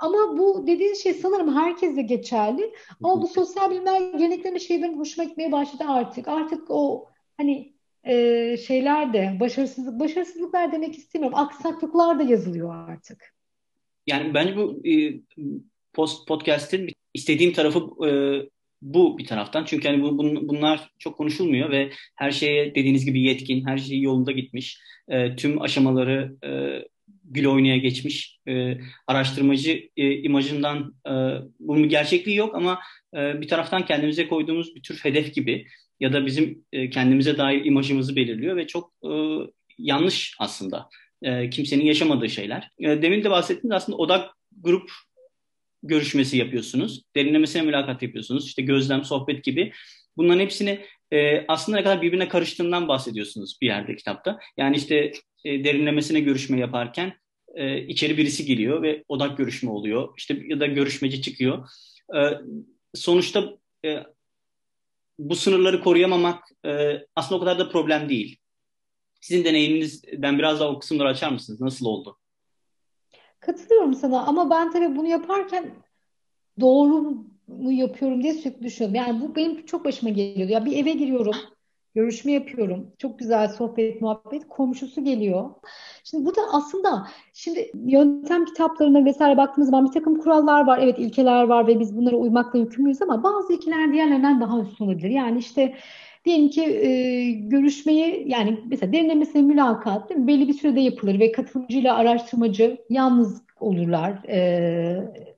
Ama bu dediğin şey sanırım herkese geçerli. Ama bu sosyal bilimler geleneklerinde şeylerin hoşuma gitmeye başladı artık. Artık o hani e, şeyler de başarısızlık, başarısızlıklar demek istemiyorum. Aksaklıklar da yazılıyor artık. Yani bence bu e, post podcast'in istediğim tarafı e, bu bir taraftan. Çünkü hani bu, bun, bunlar çok konuşulmuyor ve her şeye dediğiniz gibi yetkin, her şey yolunda gitmiş. E, tüm aşamaları e, gül oynaya geçmiş. E, araştırmacı e, imajından e, bunun gerçekliği yok ama e, bir taraftan kendimize koyduğumuz bir tür hedef gibi ya da bizim e, kendimize dair imajımızı belirliyor ve çok e, yanlış aslında. E, kimsenin yaşamadığı şeyler. E, demin de bahsettiğiniz aslında odak grup görüşmesi yapıyorsunuz. Derinlemesine mülakat yapıyorsunuz. İşte gözlem, sohbet gibi. Bunların hepsini e, aslında ne kadar birbirine karıştığından bahsediyorsunuz bir yerde kitapta. Yani işte e, derinlemesine görüşme yaparken e, içeri birisi giriyor ve odak görüşme oluyor. İşte ya da görüşmeci çıkıyor. E, sonuçta e, bu sınırları koruyamamak e, aslında o kadar da problem değil. Sizin deneyiminizden biraz daha o kısımları açar mısınız? Nasıl oldu? Katılıyorum sana ama ben tabii bunu yaparken doğru mu yapıyorum diye sürekli düşünüyorum. Yani bu benim çok başıma geliyordu. Ya bir eve giriyorum, görüşme yapıyorum. Çok güzel sohbet, muhabbet. Komşusu geliyor. Şimdi bu da aslında şimdi yöntem kitaplarına vesaire baktığımız zaman bir takım kurallar var. Evet ilkeler var ve biz bunlara uymakla yükümlüyüz ama bazı ilkeler diğerlerinden daha üstün olabilir. Yani işte Diyelim ki e, görüşmeyi yani mesela derinlemesine mülakat değil mi? belli bir sürede yapılır ve katılımcıyla araştırmacı yalnız olurlar. E,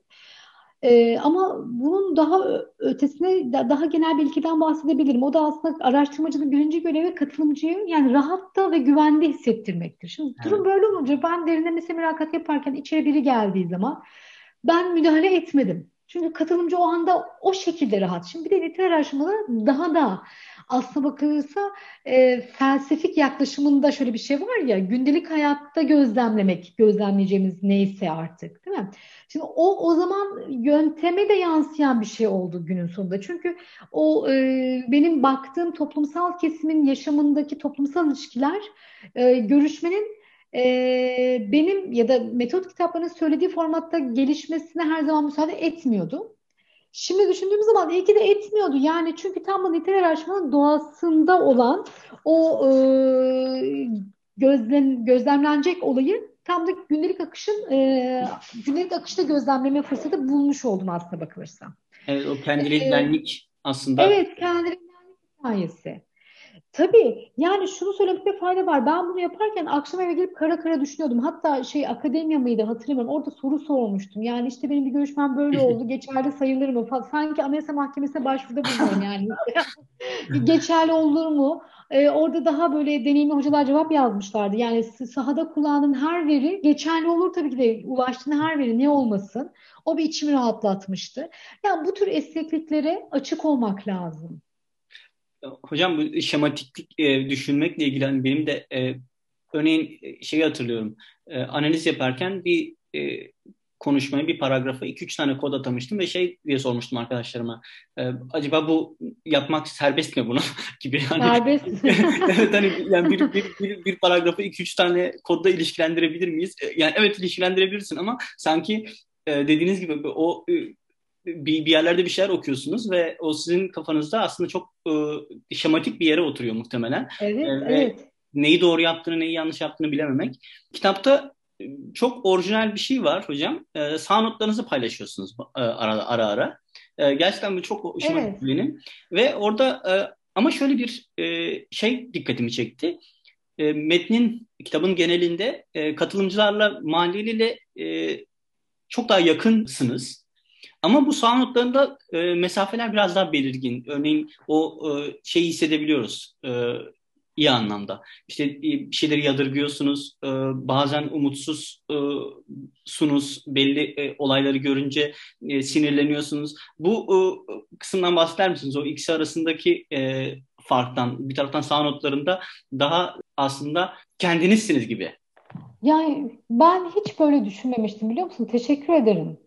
e, ama bunun daha ötesine daha genel bir ilkeden bahsedebilirim. O da aslında araştırmacının birinci görevi katılımcıyı yani rahatta ve güvende hissettirmektir. Şimdi evet. durum böyle olunca ben derinlemesine mülakat yaparken içeri biri geldiği zaman ben müdahale etmedim. Çünkü katılımcı o anda o şekilde rahat. Şimdi bir de literatür araştırmalar daha da aslına bakılırsa e, felsefik yaklaşımında şöyle bir şey var ya gündelik hayatta gözlemlemek, gözlemleyeceğimiz neyse artık değil mi? Şimdi o o zaman yönteme de yansıyan bir şey oldu günün sonunda. Çünkü o e, benim baktığım toplumsal kesimin yaşamındaki toplumsal ilişkiler e, görüşmenin e, benim ya da metot kitaplarının söylediği formatta gelişmesine her zaman müsaade etmiyordu. Şimdi düşündüğümüz zaman iyi ki de etmiyordu. Yani çünkü tam bu literer araştırmanın doğasında olan o e, gözlem, gözlemlenecek olayı tam da gündelik akışın e, gündelik akışta gözlemleme fırsatı bulmuş oldum aslında bakılırsa. Evet o kendiliğindenlik ee, aslında. Evet kendiliğindenlik hikayesi. Tabii yani şunu söylemekte fayda var. Ben bunu yaparken akşam eve gelip kara kara düşünüyordum. Hatta şey akademiya mıydı hatırlamıyorum. Orada soru sormuştum. Yani işte benim bir görüşmem böyle oldu. Geçerli sayılır mı? Falan. Sanki Anayasa Mahkemesi'ne başvuruda bulunuyorum yani. Geçerli olur mu? Ee, orada daha böyle deneyimli hocalar cevap yazmışlardı. Yani sahada kullandığın her veri geçerli olur tabii ki de ulaştığın her veri ne olmasın. O bir içimi rahatlatmıştı. Yani bu tür esnekliklere açık olmak lazım. Hocam bu şematiklik e, düşünmekle ilgili hani benim de e, örneğin e, şeyi hatırlıyorum. E, analiz yaparken bir e, konuşmaya bir paragrafa 2-3 tane kod atamıştım ve şey diye sormuştum arkadaşlarıma. E, acaba bu yapmak serbest mi bunu gibi. Hani, serbest. evet hani yani bir, bir, bir, bir paragrafı 2-3 tane kodda ilişkilendirebilir miyiz? E, yani evet ilişkilendirebilirsin ama sanki e, dediğiniz gibi o e, bir, bir yerlerde bir şeyler okuyorsunuz ve o sizin kafanızda aslında çok e, şematik bir yere oturuyor muhtemelen. Evet, e, ve evet. Neyi doğru yaptığını, neyi yanlış yaptığını bilememek. Kitapta e, çok orijinal bir şey var hocam. E, sağ notlarınızı paylaşıyorsunuz e, ara ara. ara. E, gerçekten bu çok hoşuma evet. benim. Ve orada e, ama şöyle bir e, şey dikkatimi çekti. E, metnin, kitabın genelinde e, katılımcılarla, mahalleliyle e, çok daha yakınsınız ama bu sağ notlarında e, mesafeler biraz daha belirgin. Örneğin o e, şeyi hissedebiliyoruz. E, iyi anlamda. İşte e, bir şeyleri yadırgıyorsunuz, e, bazen umutsuzsunuz, belli olayları görünce sinirleniyorsunuz. Bu kısımdan bahseder misiniz? O ikisi arasındaki farktan, bir taraftan sağ notlarında daha aslında kendinizsiniz gibi. Yani ben hiç böyle düşünmemiştim biliyor musun? Teşekkür ederim.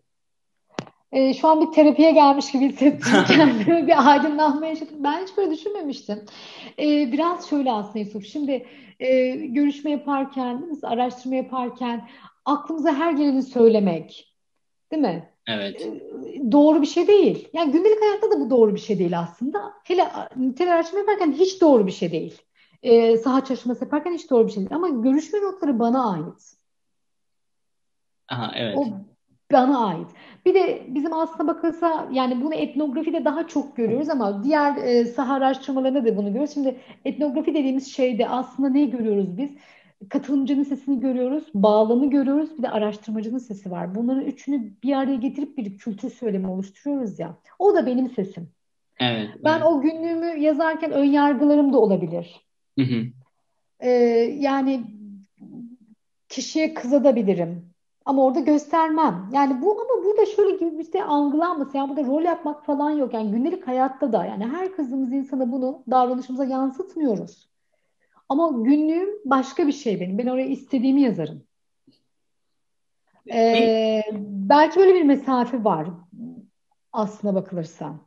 Ee, şu an bir terapiye gelmiş gibi hissettim kendimi. bir aydınlanma yaşadım. Ben hiç böyle düşünmemiştim. Ee, biraz şöyle aslında Yusuf. Şimdi e, görüşme yaparken, araştırma yaparken aklımıza her geleni söylemek. Değil mi? Evet. Ee, doğru bir şey değil. Yani gündelik hayatta da bu doğru bir şey değil aslında. Hele nitel araştırma yaparken hiç doğru bir şey değil. Ee, saha çalışması yaparken hiç doğru bir şey değil. Ama görüşme notları bana ait. Aha, evet. O bana ait. Bir de bizim aslına bakılsa yani bunu etnografide daha çok görüyoruz ama diğer e, saha araştırmalarında da bunu görüyoruz. Şimdi etnografi dediğimiz şeyde aslında ne görüyoruz biz? Katılımcının sesini görüyoruz, bağlamı görüyoruz, bir de araştırmacının sesi var. Bunların üçünü bir araya getirip bir kültür söylemi oluşturuyoruz ya. O da benim sesim. Evet. Ben evet. o günlüğümü yazarken ön yargılarım da olabilir. Hı hı. Ee, yani kişiye kızabilirim. Ama orada göstermem. Yani bu ama burada şöyle gibi bir şey algılanmasın. Yani burada rol yapmak falan yok. Yani gündelik hayatta da yani her kızdığımız insana bunu davranışımıza yansıtmıyoruz. Ama günlüğüm başka bir şey benim. Ben oraya istediğimi yazarım. Ee, belki böyle bir mesafe var aslına bakılırsa.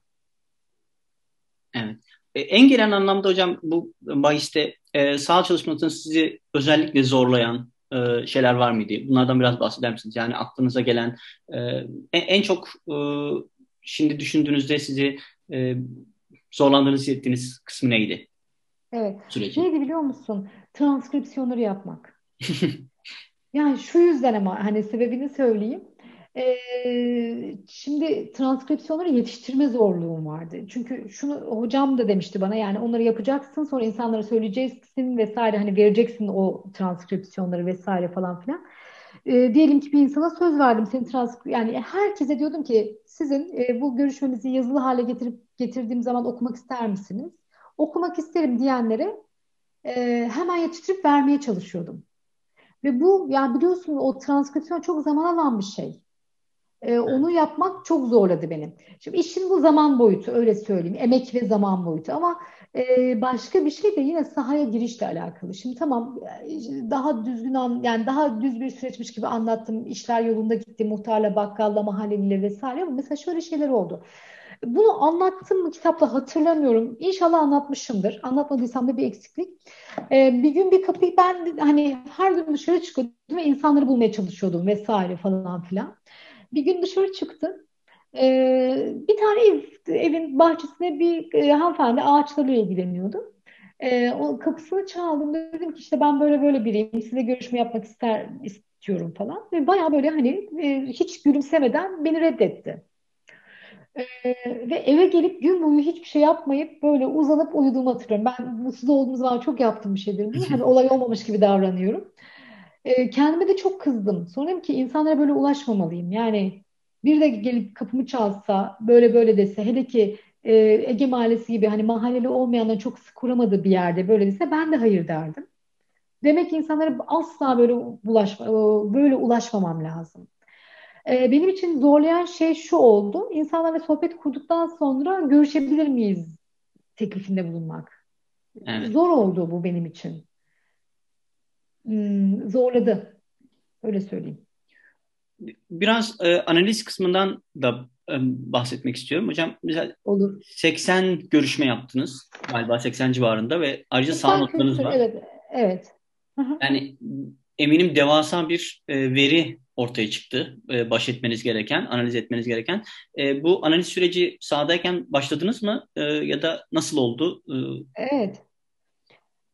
Evet. E, en gelen anlamda hocam bu bahiste e, sağ çalışmasının sizi özellikle zorlayan e, şeyler var mıydı? Bunlardan biraz bahseder misiniz? Yani aklınıza gelen e, en, en çok e, şimdi düşündüğünüzde sizi e, zorlandığınızı hissettiğiniz kısmı neydi? Evet. Süreci. Neydi biliyor musun? Transkripsiyonları yapmak. yani şu yüzden ama hani sebebini söyleyeyim. Ee, şimdi transkripsiyonları yetiştirme zorluğum vardı. Çünkü şunu hocam da demişti bana yani onları yapacaksın sonra insanlara söyleyeceksin vesaire hani vereceksin o transkripsiyonları vesaire falan filan. E, diyelim ki bir insana söz verdim senin transkript yani herkese diyordum ki sizin e, bu görüşmemizi yazılı hale getirip getirdiğim zaman okumak ister misiniz? Okumak isterim diyenlere e, hemen yetiştirip vermeye çalışıyordum. Ve bu yani biliyorsun o transkripsiyon çok zaman alan bir şey. E, onu yapmak çok zorladı beni. Şimdi işin bu zaman boyutu öyle söyleyeyim. Emek ve zaman boyutu ama e, başka bir şey de yine sahaya girişle alakalı. Şimdi tamam daha düzgün an, yani daha düz bir süreçmiş gibi anlattım. İşler yolunda gitti muhtarla, bakkalla, mahalleliyle vesaire ama mesela şöyle şeyler oldu. Bunu anlattım mı kitapta hatırlamıyorum. İnşallah anlatmışımdır. Anlatmadıysam da bir eksiklik. Ee, bir gün bir kapıyı ben hani her gün dışarı çıkıyordum ve insanları bulmaya çalışıyordum vesaire falan filan. Bir gün dışarı çıktım. Ee, bir tane ev, evin bahçesinde bir e, hanımefendi ağaçlarla ilgileniyordu. Ee, o kapısını çaldım. Dedim ki işte ben böyle böyle biriyim. Size görüşme yapmak ister istiyorum falan. Ve baya böyle hani e, hiç gülümsemeden beni reddetti. Ee, ve eve gelip gün boyu hiçbir şey yapmayıp böyle uzanıp uyuduğumu hatırlıyorum. Ben mutsuz olduğum zaman çok yaptığım bir şeydir. Hani olay olmamış gibi davranıyorum. Ee, kendime de çok kızdım. Sonra dedim ki insanlara böyle ulaşmamalıyım. Yani bir de gelip kapımı çalsa, böyle böyle dese, hele ki e, Ege Mahallesi gibi hani mahalleli olmayanların çok sık kuramadığı bir yerde böyle dese ben de hayır derdim. Demek ki insanlara asla böyle ulaşma, böyle ulaşmamam lazım. E, benim için zorlayan şey şu oldu. İnsanlarla sohbet kurduktan sonra görüşebilir miyiz teklifinde bulunmak. Evet. Zor oldu bu benim için. Hmm, zorladı. Öyle söyleyeyim. Biraz e, analiz kısmından da e, bahsetmek istiyorum. Hocam mesela Olur. 80 görüşme yaptınız galiba 80 civarında ve ayrıca sağ notlarınız var. Evet, evet. Yani eminim devasa bir e, veri ortaya çıktı. E, baş etmeniz gereken, analiz etmeniz gereken. E, bu analiz süreci sahadayken başladınız mı e, ya da nasıl oldu? E, evet.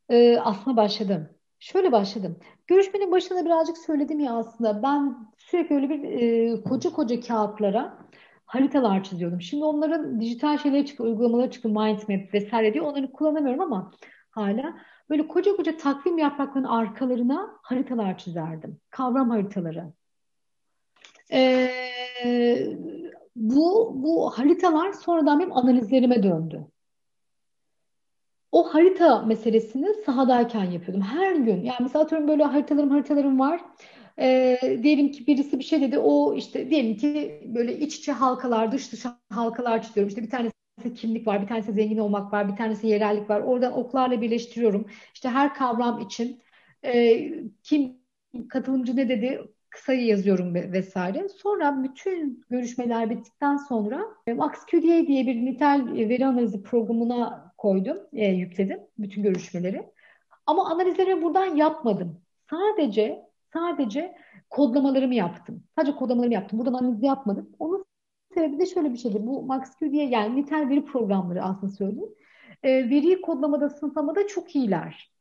E, aslında başladım. Şöyle başladım. Görüşmenin başında birazcık söyledim ya aslında. Ben sürekli öyle bir e, koca koca kağıtlara haritalar çiziyordum. Şimdi onların dijital şeyleri çıkıyor, uygulamaları çıkıyor, Mindmap vesaire diyor. Onları kullanamıyorum ama hala böyle koca koca takvim yapraklarının arkalarına haritalar çizerdim. Kavram haritaları. Ee, bu, bu haritalar sonradan benim analizlerime döndü. O harita meselesini sahadayken yapıyordum. Her gün. Yani mesela atıyorum böyle haritalarım haritalarım var. E, diyelim ki birisi bir şey dedi. O işte diyelim ki böyle iç içe halkalar, dış dışa halkalar çiziyorum. İşte bir tanesi kimlik var, bir tanesi zengin olmak var, bir tanesi yerellik var. Oradan oklarla birleştiriyorum. İşte her kavram için e, kim katılımcı ne dedi kısayı yazıyorum vesaire. Sonra bütün görüşmeler bittikten sonra e, MaxQDA diye bir nitel veri analizi programına koydum, e, yükledim bütün görüşmeleri. Ama analizlerimi buradan yapmadım. Sadece sadece kodlamalarımı yaptım. Sadece kodlamalarımı yaptım. Buradan analiz yapmadım. Onun sebebi de şöyle bir şeydi. Bu MaxQDA yani nitel veri programları aslında söyleyeyim. E, veriyi kodlamada, sınıflamada çok iyiler.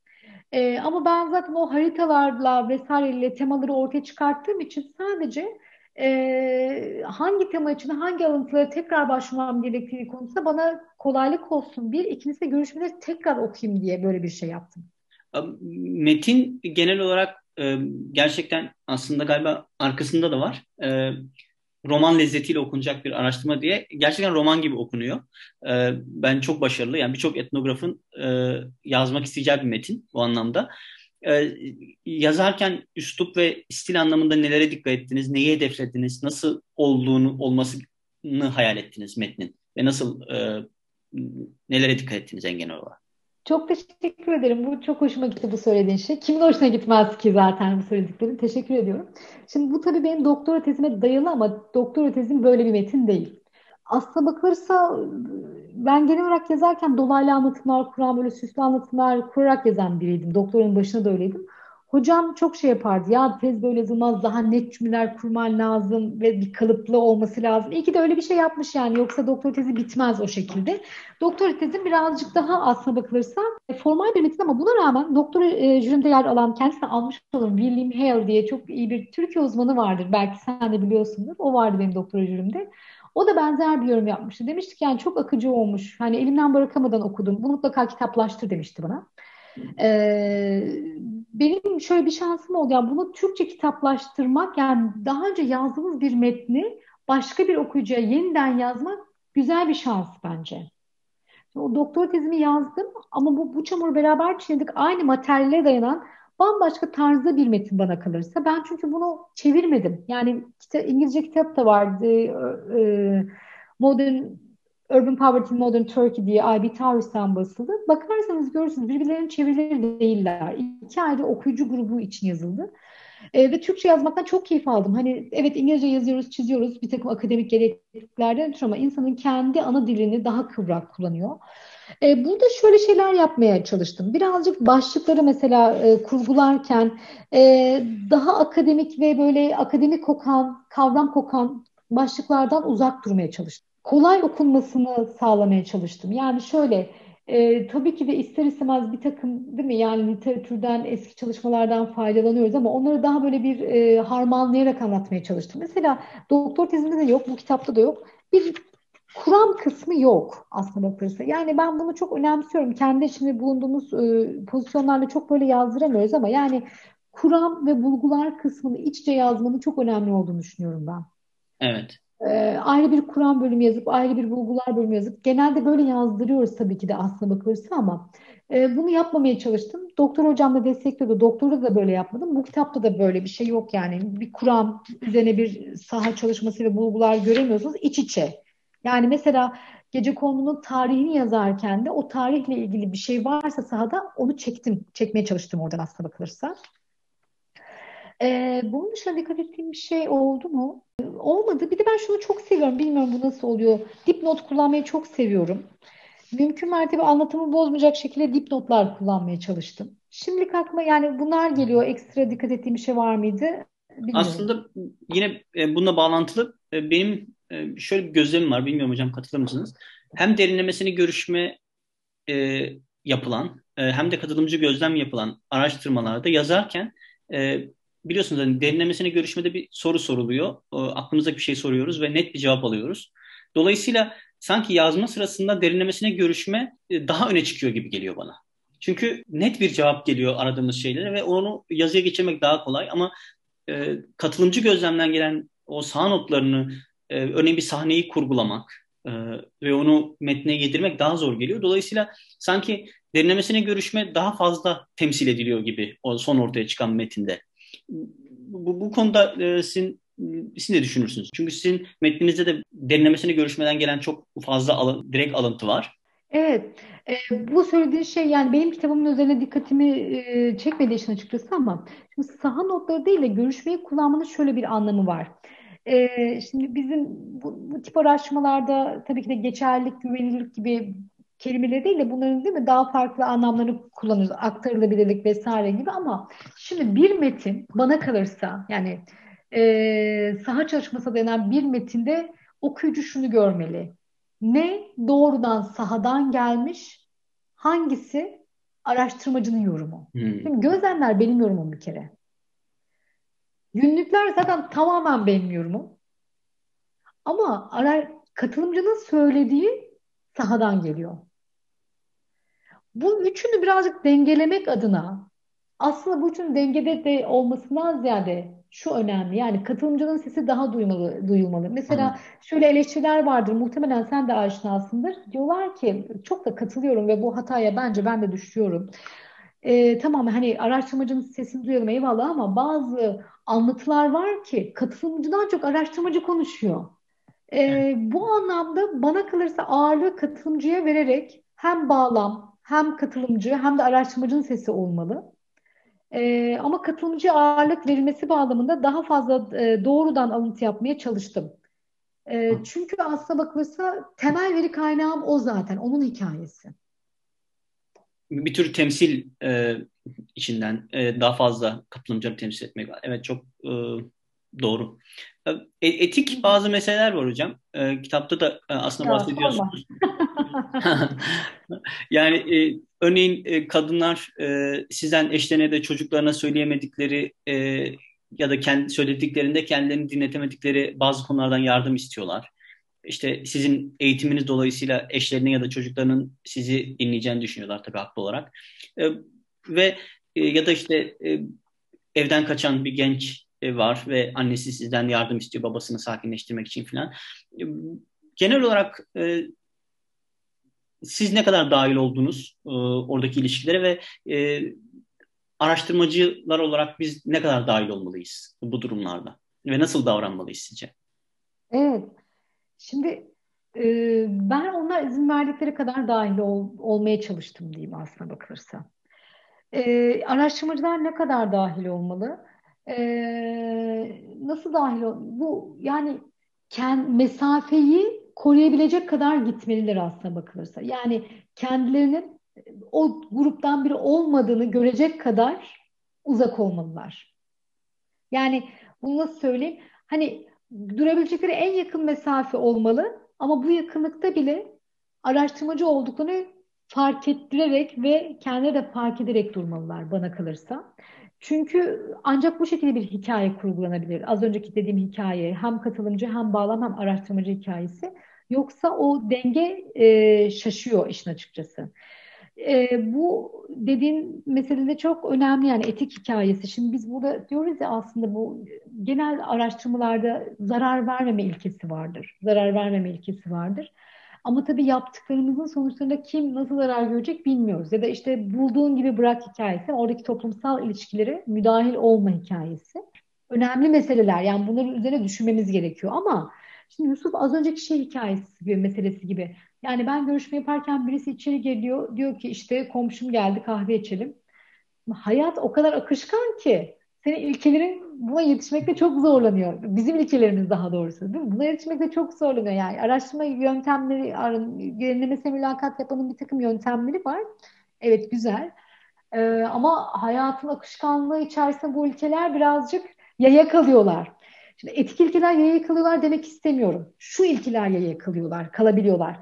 E, ama ben zaten o haritalarla vesaireyle temaları ortaya çıkarttığım için sadece e, hangi tema için hangi alıntılara tekrar başvurmam gerektiği konusunda bana kolaylık olsun. Bir, ikincisi de görüşmeleri tekrar okuyayım diye böyle bir şey yaptım. Metin genel olarak e, gerçekten aslında galiba arkasında da var. E, roman lezzetiyle okunacak bir araştırma diye gerçekten roman gibi okunuyor. E, ben çok başarılı. Yani birçok etnografın e, yazmak isteyeceği bir metin bu anlamda. E, yazarken üslup ve stil anlamında nelere dikkat ettiniz? Neyi hedeflediniz? Nasıl olduğunu olmasını hayal ettiniz metnin? Ve nasıl e, nelere dikkat ettiniz en genel olarak? Çok teşekkür ederim. Bu çok hoşuma gitti bu söylediğin şey. Kimin hoşuna gitmez ki zaten bu söylediklerin. Teşekkür ediyorum. Şimdi bu tabii benim doktora tezime dayalı ama doktora tezim böyle bir metin değil. Aslına bakılırsa ben genel olarak yazarken dolaylı anlatımlar kuran, böyle süslü anlatımlar kurarak yazan biriydim. Doktorun başında da öyleydim. Hocam çok şey yapardı. Ya tez böyle yazılmaz. Daha net cümleler kurman lazım ve bir kalıplı olması lazım. İyi ki de öyle bir şey yapmış yani. Yoksa doktor tezi bitmez o şekilde. Doktor tezim birazcık daha aslına bakılırsa e, formal bir metin ama buna rağmen doktor e, jürimde yer alan kendisine almış olan William Hale diye çok iyi bir Türkiye uzmanı vardır. Belki sen de biliyorsundur. O vardı benim doktor jürimde. O da benzer bir yorum yapmıştı. Demişti ki yani çok akıcı olmuş. Hani elimden bırakamadan okudum. Bunu mutlaka kitaplaştır demişti bana. Ee, benim şöyle bir şansım oldu. Yani bunu Türkçe kitaplaştırmak yani daha önce yazdığımız bir metni başka bir okuyucuya yeniden yazmak güzel bir şans bence. O doktora tezimi yazdım ama bu, bu çamuru beraber çiğnedik. Aynı materyale dayanan bambaşka tarzda bir metin bana kalırsa. Ben çünkü bunu çevirmedim. Yani kita, İngilizce kitap da vardı. E, Modern Urban Poverty Modern Turkey diye I.B. Towers'tan basıldı. Bakarsanız görürsünüz birbirlerinin çevirileri değiller. İki ayrı okuyucu grubu için yazıldı. E, ve Türkçe yazmaktan çok keyif aldım. Hani evet İngilizce yazıyoruz, çiziyoruz bir takım akademik gerekliliklerden ötürü ama insanın kendi ana dilini daha kıvrak kullanıyor. E, burada şöyle şeyler yapmaya çalıştım. Birazcık başlıkları mesela e, kurgularken e, daha akademik ve böyle akademik kokan, kavram kokan başlıklardan uzak durmaya çalıştım kolay okunmasını sağlamaya çalıştım. Yani şöyle e, tabii ki de ister istemez bir takım değil mi yani literatürden eski çalışmalardan faydalanıyoruz ama onları daha böyle bir e, harmanlayarak anlatmaya çalıştım. Mesela doktor tezinde de yok, bu kitapta da yok. Bir kuram kısmı yok aslında bakılırsa. Yani ben bunu çok önemsiyorum. Kendi şimdi bulunduğumuz e, pozisyonlarla çok böyle yazdıramıyoruz ama yani kuram ve bulgular kısmını iççe yazmanın çok önemli olduğunu düşünüyorum ben. Evet e, ayrı bir Kur'an bölümü yazıp ayrı bir bulgular bölümü yazıp genelde böyle yazdırıyoruz tabii ki de aslına bakılırsa ama e, bunu yapmamaya çalıştım. Doktor hocam da destekliyordu. Doktorda da böyle yapmadım. Bu kitapta da böyle bir şey yok yani. Bir Kur'an üzerine bir saha çalışması ve bulgular göremiyorsunuz. iç içe. Yani mesela gece konunun tarihini yazarken de o tarihle ilgili bir şey varsa sahada onu çektim. Çekmeye çalıştım oradan aslına bakılırsa. Ee, bunun dışında dikkat ettiğim bir şey oldu mu? Olmadı. Bir de ben şunu çok seviyorum. Bilmiyorum bu nasıl oluyor. Dipnot kullanmayı çok seviyorum. Mümkün mertebe anlatımı bozmayacak şekilde dipnotlar kullanmaya çalıştım. Şimdilik aklıma yani bunlar geliyor. Ekstra dikkat ettiğim bir şey var mıydı? Bilmiyorum. Aslında yine e, bununla bağlantılı e, benim e, şöyle bir gözlemim var. Bilmiyorum hocam katılır mısınız? Hem derinlemesini görüşme yapılan hem de katılımcı gözlem yapılan araştırmalarda yazarken biliyorsunuz hani derinlemesine görüşmede bir soru soruluyor. E, aklımıza bir şey soruyoruz ve net bir cevap alıyoruz. Dolayısıyla sanki yazma sırasında derinlemesine görüşme e, daha öne çıkıyor gibi geliyor bana. Çünkü net bir cevap geliyor aradığımız şeylere ve onu yazıya geçirmek daha kolay ama e, katılımcı gözlemden gelen o sağ notlarını, e, örneğin bir sahneyi kurgulamak e, ve onu metne yedirmek daha zor geliyor. Dolayısıyla sanki derinlemesine görüşme daha fazla temsil ediliyor gibi o son ortaya çıkan metinde. Bu, bu konuda e, sizin, siz ne düşünürsünüz? Çünkü sizin metninizde de derinlemesine görüşmeden gelen çok fazla alın, direkt alıntı var. Evet, e, bu söylediğin şey yani benim kitabımın üzerine dikkatimi e, çekmediği için açıkçası ama şimdi saha notları değil de görüşmeyi kullanmanın şöyle bir anlamı var. E, şimdi bizim bu, bu tip araştırmalarda tabii ki de geçerlilik, güvenilirlik gibi kelimeleri değil de bunların değil mi daha farklı anlamlarını kullanıyoruz. Aktarılabilirlik vesaire gibi ama şimdi bir metin bana kalırsa yani e, saha çalışması denen bir metinde okuyucu şunu görmeli. Ne doğrudan sahadan gelmiş, hangisi araştırmacının yorumu. Hmm. Şimdi gözlemler benim yorumum bir kere. Günlükler zaten tamamen benim yorumum. Ama ara, katılımcının söylediği sahadan geliyor. Bu üçünü birazcık dengelemek adına aslında bu üçünün dengede de olmasından ziyade şu önemli. Yani katılımcının sesi daha duymalı, duyulmalı. Mesela Hı. şöyle eleştiriler vardır. Muhtemelen sen de aşinasındır. Diyorlar ki çok da katılıyorum ve bu hataya bence ben de düşüyorum. Ee, tamam hani araştırmacının sesini duyalım eyvallah ama bazı anlatılar var ki katılımcıdan çok araştırmacı konuşuyor. Ee, bu anlamda bana kalırsa ağırlığı katılımcıya vererek hem bağlam hem katılımcı hem de araştırmacının sesi olmalı. E, ama katılımcı ağırlık verilmesi bağlamında daha fazla e, doğrudan alıntı yapmaya çalıştım. E, çünkü aslına bakılırsa temel veri kaynağım o zaten, onun hikayesi. Bir tür temsil e, içinden e, daha fazla katılımcıları temsil etmek var. Evet çok e, doğru. E, etik bazı meseleler var hocam. E, kitapta da e, aslında ya, bahsediyorsunuz. yani e, örneğin e, kadınlar e, sizden eşlerine de çocuklarına söyleyemedikleri e, ya da kendi söylediklerinde kendilerini dinletemedikleri bazı konulardan yardım istiyorlar. İşte sizin eğitiminiz dolayısıyla eşlerinin ya da çocuklarının sizi dinleyeceğini düşünüyorlar tabii haklı olarak. E, ve e, ya da işte e, evden kaçan bir genç e, var ve annesi sizden yardım istiyor babasını sakinleştirmek için falan. E, genel olarak e, siz ne kadar dahil oldunuz e, oradaki ilişkilere ve e, araştırmacılar olarak biz ne kadar dahil olmalıyız bu durumlarda ve nasıl davranmalıyız sizce? Evet. Şimdi e, ben onlar izin verdikleri kadar dahil ol, olmaya çalıştım diyeyim aslına bakılırsa. E, araştırmacılar ne kadar dahil olmalı? E, nasıl dahil ol? Bu yani kend, mesafeyi koruyabilecek kadar gitmeliler aslında bakılırsa. Yani kendilerinin o gruptan biri olmadığını görecek kadar uzak olmalılar. Yani bunu nasıl söyleyeyim? Hani durabilecekleri en yakın mesafe olmalı ama bu yakınlıkta bile araştırmacı olduklarını fark ettirerek ve kendileri de fark ederek durmalılar bana kalırsa. Çünkü ancak bu şekilde bir hikaye kurgulanabilir. Az önceki dediğim hikaye hem katılımcı hem bağlam hem araştırmacı hikayesi. Yoksa o denge e, şaşıyor işin açıkçası. E, bu dediğin meselede çok önemli yani etik hikayesi. Şimdi biz burada diyoruz ya aslında bu genel araştırmalarda zarar vermeme ilkesi vardır. Zarar vermeme ilkesi vardır. Ama tabii yaptıklarımızın sonuçlarında kim nasıl zarar görecek bilmiyoruz. Ya da işte bulduğun gibi bırak hikayesi, oradaki toplumsal ilişkilere müdahil olma hikayesi. Önemli meseleler yani bunların üzerine düşünmemiz gerekiyor ama şimdi Yusuf az önceki şey hikayesi gibi, meselesi gibi. Yani ben görüşme yaparken birisi içeri geliyor diyor ki işte komşum geldi kahve içelim. Hayat o kadar akışkan ki senin ilkelerin buna yetişmekte çok zorlanıyor. Bizim ilkelerimiz daha doğrusu değil mi? Buna yetişmekte çok zorlanıyor. Yani araştırma yöntemleri, derinlemesine mülakat yapanın bir takım yöntemleri var. Evet güzel. Ee, ama hayatın akışkanlığı içerisinde bu ilkeler birazcık yaya kalıyorlar. Şimdi etik ilkeler yaya kalıyorlar demek istemiyorum. Şu ilkeler yaya kalıyorlar, kalabiliyorlar.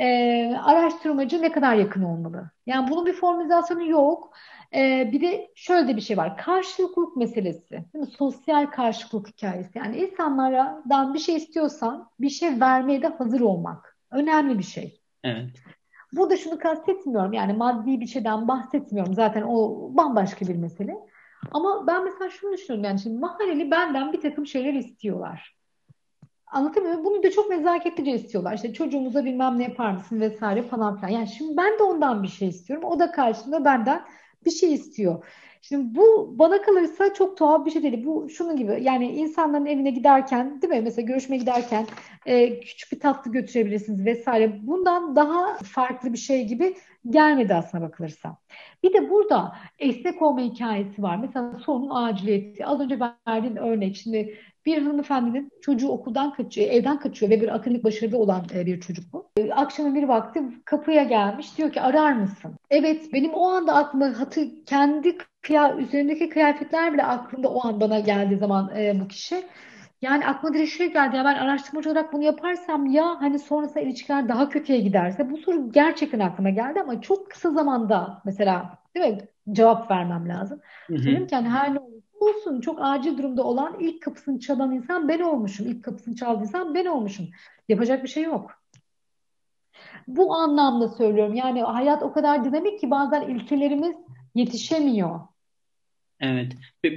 Ee, araştırmacı ne kadar yakın olmalı? Yani bunun bir formülizasyonu yok. Ee, bir de şöyle de bir şey var. Karşılıklılık meselesi. Değil mi? Sosyal karşılıklık hikayesi. Yani insanlardan bir şey istiyorsan bir şey vermeye de hazır olmak. Önemli bir şey. Evet. Burada şunu kastetmiyorum. Yani maddi bir şeyden bahsetmiyorum. Zaten o bambaşka bir mesele. Ama ben mesela şunu düşünüyorum. Yani şimdi mahalleli benden bir takım şeyler istiyorlar. Anlatamıyor muyum? Bunu da çok nezaketlice istiyorlar. İşte çocuğumuza bilmem ne yapar mısın vesaire falan filan. Yani şimdi ben de ondan bir şey istiyorum. O da karşında benden bir şey istiyor. Şimdi bu bana kalırsa çok tuhaf bir şey değil. Bu şunun gibi yani insanların evine giderken değil mi? Mesela görüşmeye giderken e, küçük bir tatlı götürebilirsiniz vesaire. Bundan daha farklı bir şey gibi gelmedi aslına bakılırsa. Bir de burada esnek olma hikayesi var. Mesela sorunun aciliyeti. Az önce verdiğim örnek. Şimdi bir hanımefendinin çocuğu okuldan kaçıyor, evden kaçıyor ve bir akademik başarıda olan e, bir çocuk bu. E, akşamın bir vakti kapıya gelmiş. Diyor ki arar mısın? Evet benim o anda aklıma hatı kendi kıya, üzerindeki kıyafetler bile aklımda o an bana geldiği zaman e, bu kişi. Yani aklıma direkt şey geldi ya ben araştırmacı olarak bunu yaparsam ya hani sonrasında ilişkiler daha kötüye giderse bu soru gerçekten aklıma geldi ama çok kısa zamanda mesela değil mi cevap vermem lazım. Hı hı. Dedim ki hani her ne olsun çok acil durumda olan ilk kapısını çalan insan ben olmuşum. İlk kapısını çaldıysam ben olmuşum. Yapacak bir şey yok. Bu anlamda söylüyorum. Yani hayat o kadar dinamik ki bazen ilkelerimiz yetişemiyor. Evet.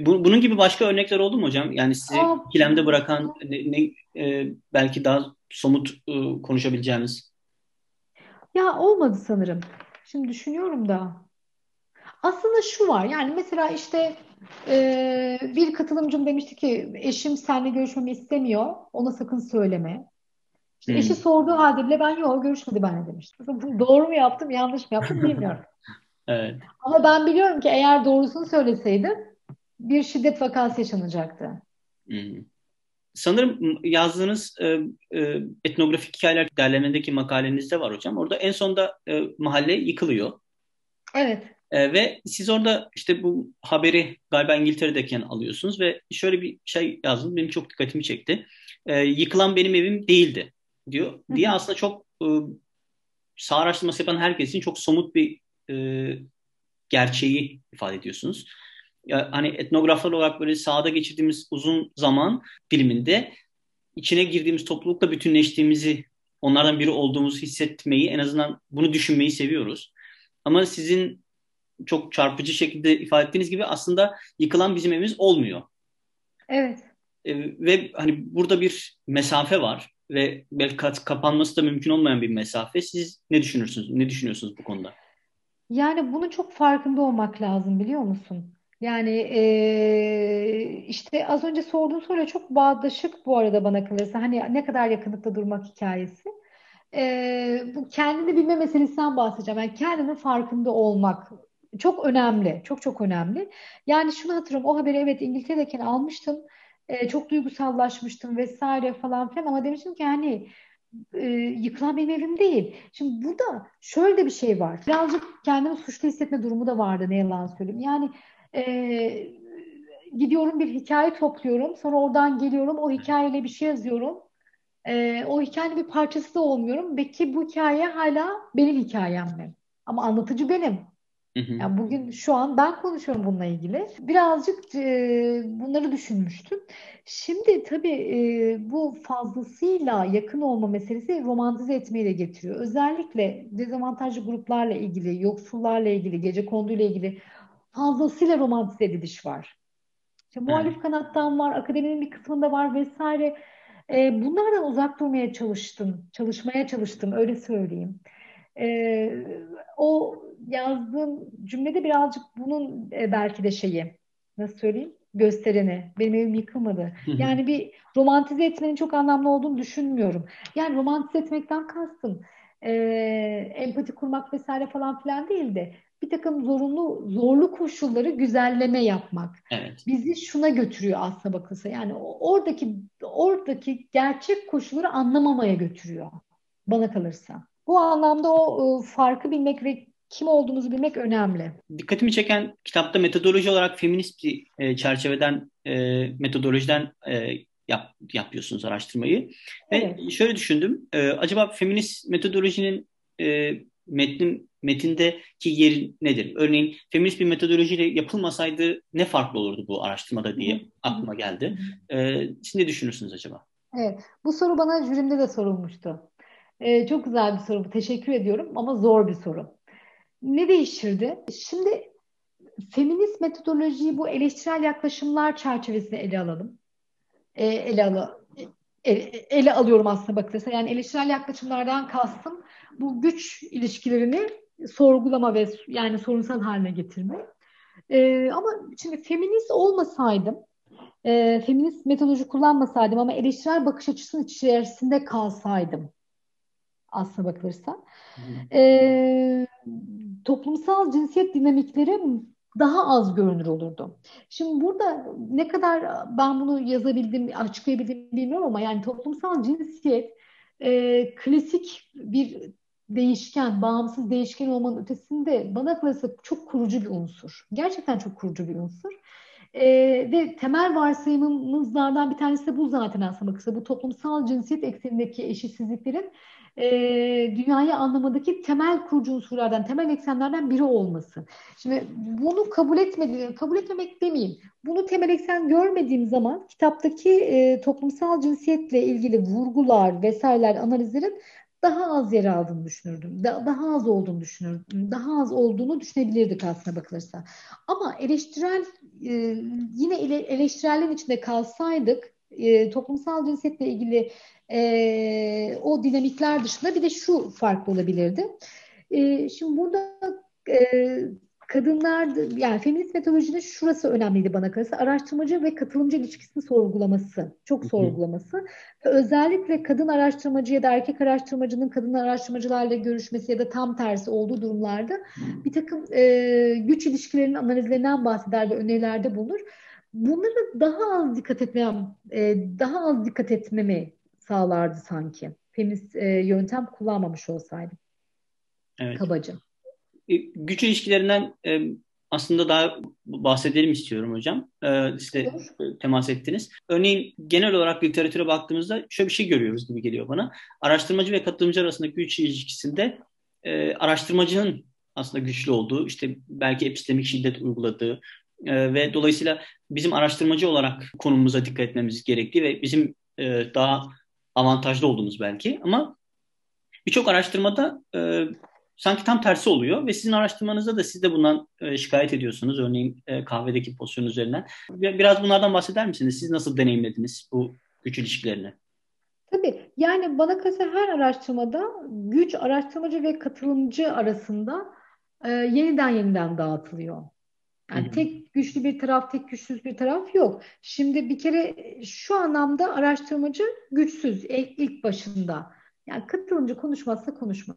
Bunun gibi başka örnekler oldu mu hocam? Yani sizi Aa, ikilemde bırakan ne, ne, e, belki daha somut e, konuşabileceğimiz. Ya olmadı sanırım. Şimdi düşünüyorum da. Aslında şu var. Yani mesela işte e, bir katılımcım demişti ki eşim seninle görüşmemi istemiyor. Ona sakın söyleme. İşte hmm. Eşi sorduğu halde bile ben yok görüşmedi benimle demişti. Doğru mu yaptım yanlış mı yaptım bilmiyorum. evet. Ama ben biliyorum ki eğer doğrusunu söyleseydim bir şiddet vakası yaşanacaktı. Hmm. Sanırım yazdığınız e, e, etnografik hikayeler derlemedeki makalenizde var hocam. Orada en sonda e, mahalle yıkılıyor. Evet. E, ve siz orada işte bu haberi galiba İngiltere'deyken alıyorsunuz ve şöyle bir şey yazdınız benim çok dikkatimi çekti. E, yıkılan benim evim değildi diyor. Diye aslında çok e, sağ araştırması yapan herkes için çok somut bir e, gerçeği ifade ediyorsunuz. Ya, hani etnograflar olarak böyle sahada geçirdiğimiz uzun zaman diliminde içine girdiğimiz toplulukla bütünleştiğimizi, onlardan biri olduğumuzu hissetmeyi, en azından bunu düşünmeyi seviyoruz. Ama sizin çok çarpıcı şekilde ifade ettiğiniz gibi aslında yıkılan bizim evimiz olmuyor. Evet. E, ve hani burada bir mesafe var ve belki kapanması da mümkün olmayan bir mesafe. Siz ne düşünürsünüz? Ne düşünüyorsunuz bu konuda? Yani bunu çok farkında olmak lazım biliyor musun? Yani e, işte az önce sorduğun soruya çok bağdaşık bu arada bana kalırsa. Hani ne kadar yakınlıkta durmak hikayesi. E, bu kendini bilme meselesinden bahsedeceğim. Yani kendinin farkında olmak çok önemli. Çok çok önemli. Yani şunu hatırlıyorum. O haberi evet İngiltere'deyken almıştım. E, çok duygusallaşmıştım vesaire falan filan ama demiştim ki hani e, yıkılan benim evim değil. Şimdi burada şöyle de bir şey var. Birazcık kendimi suçlu hissetme durumu da vardı ne yalan söyleyeyim. Yani e, gidiyorum bir hikaye topluyorum. Sonra oradan geliyorum. O hikayeyle bir şey yazıyorum. E, o hikayenin bir parçası da olmuyorum. Belki bu hikaye hala benim hikayem mi? Ama anlatıcı benim. Yani bugün şu an ben konuşuyorum bununla ilgili. Birazcık e, bunları düşünmüştüm. Şimdi tabii e, bu fazlasıyla yakın olma meselesi romantize etmeyi de getiriyor. Özellikle dezavantajlı gruplarla ilgili, yoksullarla ilgili, gece konduyla ilgili fazlasıyla romantize ediliş var. İşte muhalif kanattan var, akademinin bir kısmında var vesaire. E, bunlardan uzak durmaya çalıştım, çalışmaya çalıştım öyle söyleyeyim. E, o yazdığım cümlede birazcık bunun e, belki de şeyi nasıl söyleyeyim göstereni. Benim evim yıkılmadı. Yani bir romantize etmenin çok anlamlı olduğunu düşünmüyorum. Yani romantize etmekten kastım e, empati kurmak vesaire falan filan değil de bir takım zorunlu zorlu koşulları güzelleme yapmak. Evet. Bizi şuna götürüyor aslında bakılsa. Yani oradaki oradaki gerçek koşulları anlamamaya götürüyor bana kalırsa. Bu anlamda o e, farkı bilmek ve kim olduğumuzu bilmek önemli. Dikkatimi çeken kitapta metodoloji olarak feminist bir e, çerçeveden e, metodolojiden e, yap, yapıyorsunuz araştırmayı. Evet. Ve şöyle düşündüm. E, acaba feminist metodolojinin e, metnin metindeki yeri nedir? Örneğin feminist bir metodolojiyle yapılmasaydı ne farklı olurdu bu araştırmada diye aklıma geldi. E, siz ne düşünürsünüz acaba? Evet, bu soru bana jürimde de sorulmuştu. Ee, çok güzel bir soru. Teşekkür ediyorum ama zor bir soru. Ne değiştirdi? Şimdi feminist metodolojiyi bu eleştirel yaklaşımlar çerçevesinde ele alalım. Ee, ele alalım ele alıyorum aslında bakılırsa. Yani eleştirel yaklaşımlardan kastım bu güç ilişkilerini sorgulama ve yani sorunsal haline getirme. Ee, ama şimdi feminist olmasaydım, e, feminist metodoloji kullanmasaydım ama eleştirel bakış açısının içerisinde kalsaydım aslına bakılırsa e, toplumsal cinsiyet dinamikleri daha az görünür olurdu. Şimdi burada ne kadar ben bunu yazabildim, açıklayabildim bilmiyorum ama yani toplumsal cinsiyet e, klasik bir değişken, bağımsız değişken olmanın ötesinde bana kalırsa çok kurucu bir unsur. Gerçekten çok kurucu bir unsur. E, ve temel varsayımımızlardan bir tanesi de bu zaten aslında bakırsa. Bu toplumsal cinsiyet eksenindeki eşitsizliklerin e, dünyayı anlamadaki temel kurucu unsurlardan, temel eksenlerden biri olması. Şimdi bunu kabul etmediğim, kabul etmemek demeyeyim. Bunu temel eksen görmediğim zaman kitaptaki e, toplumsal cinsiyetle ilgili vurgular vesaireler, analizlerin daha az yer aldığını düşünürdüm. Da, daha az olduğunu düşünürdüm. Daha az olduğunu düşünebilirdik aslında bakılırsa. Ama eleştirel e, yine ele, eleştirellerin içinde kalsaydık e, toplumsal cinsiyetle ilgili e, o dinamikler dışında bir de şu farklı olabilirdi. E, şimdi burada e, kadınlar yani feminist metodolojinin şurası önemliydi bana kalırsa araştırmacı ve katılımcı ilişkisini sorgulaması çok sorgulaması ve özellikle kadın araştırmacı ya da erkek araştırmacının kadın araştırmacılarla görüşmesi ya da tam tersi olduğu durumlarda bir takım e, güç ilişkilerinin analizlerinden bahseder ve önerilerde bulunur. Bunlara daha az dikkat etmem, daha az dikkat etmemi sağlardı sanki. Feminist e, yöntem kullanmamış olsaydım. Evet. Kabaca. E, güç ilişkilerinden e, aslında daha bahsedelim istiyorum hocam. E, işte Olur. temas ettiniz. Örneğin genel olarak literatüre baktığımızda şöyle bir şey görüyoruz gibi geliyor bana. Araştırmacı ve katılımcı arasındaki güç ilişkisinde e, araştırmacının aslında güçlü olduğu, işte belki epistemik şiddet uyguladığı e, ve dolayısıyla bizim araştırmacı olarak konumumuza dikkat etmemiz gerektiği ve bizim e, daha avantajlı olduğumuz belki ama birçok araştırmada e, sanki tam tersi oluyor ve sizin araştırmanızda da siz de bundan e, şikayet ediyorsunuz. Örneğin e, kahvedeki pozisyon üzerinden. Biraz bunlardan bahseder misiniz? Siz nasıl deneyimlediniz bu güç ilişkilerini? Tabii yani bana kalırsa her araştırmada güç araştırmacı ve katılımcı arasında e, yeniden yeniden dağıtılıyor. Yani tek güçlü bir taraf, tek güçsüz bir taraf yok. Şimdi bir kere şu anlamda araştırmacı güçsüz ilk, ilk başında. Yani katılımcı konuşmazsa konuşmaz.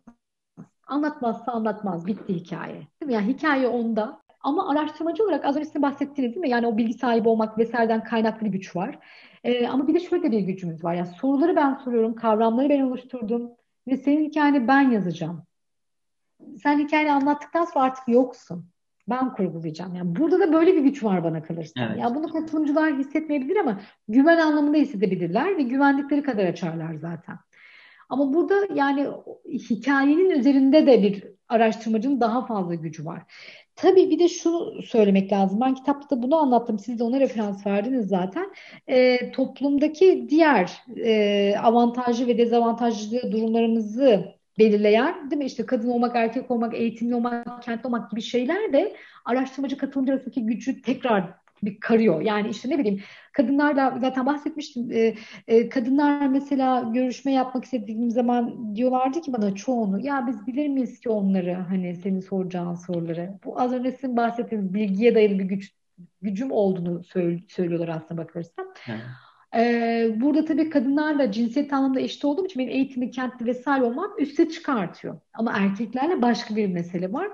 Anlatmazsa anlatmaz. Bitti hikaye. Değil mi? Yani hikaye onda. Ama araştırmacı olarak az önce size bahsettiniz değil mi? Yani o bilgi sahibi olmak vesaireden kaynaklı bir güç var. Ee, ama bir de şöyle bir gücümüz var. Yani soruları ben soruyorum, kavramları ben oluşturdum ve senin hikayeni ben yazacağım. Sen hikayeni anlattıktan sonra artık yoksun. Ben kurgulayacağım. Yani burada da böyle bir güç var bana kalırsa. Evet. Ya bunu katılımcılar hissetmeyebilir ama güven anlamında hissedebilirler ve güvendikleri kadar açarlar zaten. Ama burada yani hikayenin üzerinde de bir araştırmacının daha fazla gücü var. Tabii bir de şunu söylemek lazım. Ben kitapta da bunu anlattım. Siz de ona referans verdiniz zaten. E, toplumdaki diğer e, avantajlı ve dezavantajlı durumlarımızı belirleyen değil mi? İşte kadın olmak, erkek olmak, eğitimli olmak, kentli olmak gibi şeyler de araştırmacı katılımcı arasındaki gücü tekrar bir karıyor. Yani işte ne bileyim kadınlarla zaten bahsetmiştim. E, e, kadınlar mesela görüşme yapmak istediğim zaman diyorlardı ki bana çoğunu ya biz bilir miyiz ki onları hani senin soracağın soruları. Bu az önce sizin bahsettiğiniz bilgiye dayalı bir güç gücüm olduğunu söylüyorlar aslında bakılırsa. Evet. Ee, burada tabii kadınlarla cinsiyet anlamda eşit olduğum için benim eğitimli, kentli vesaire olmam üste çıkartıyor. Ama erkeklerle başka bir mesele var.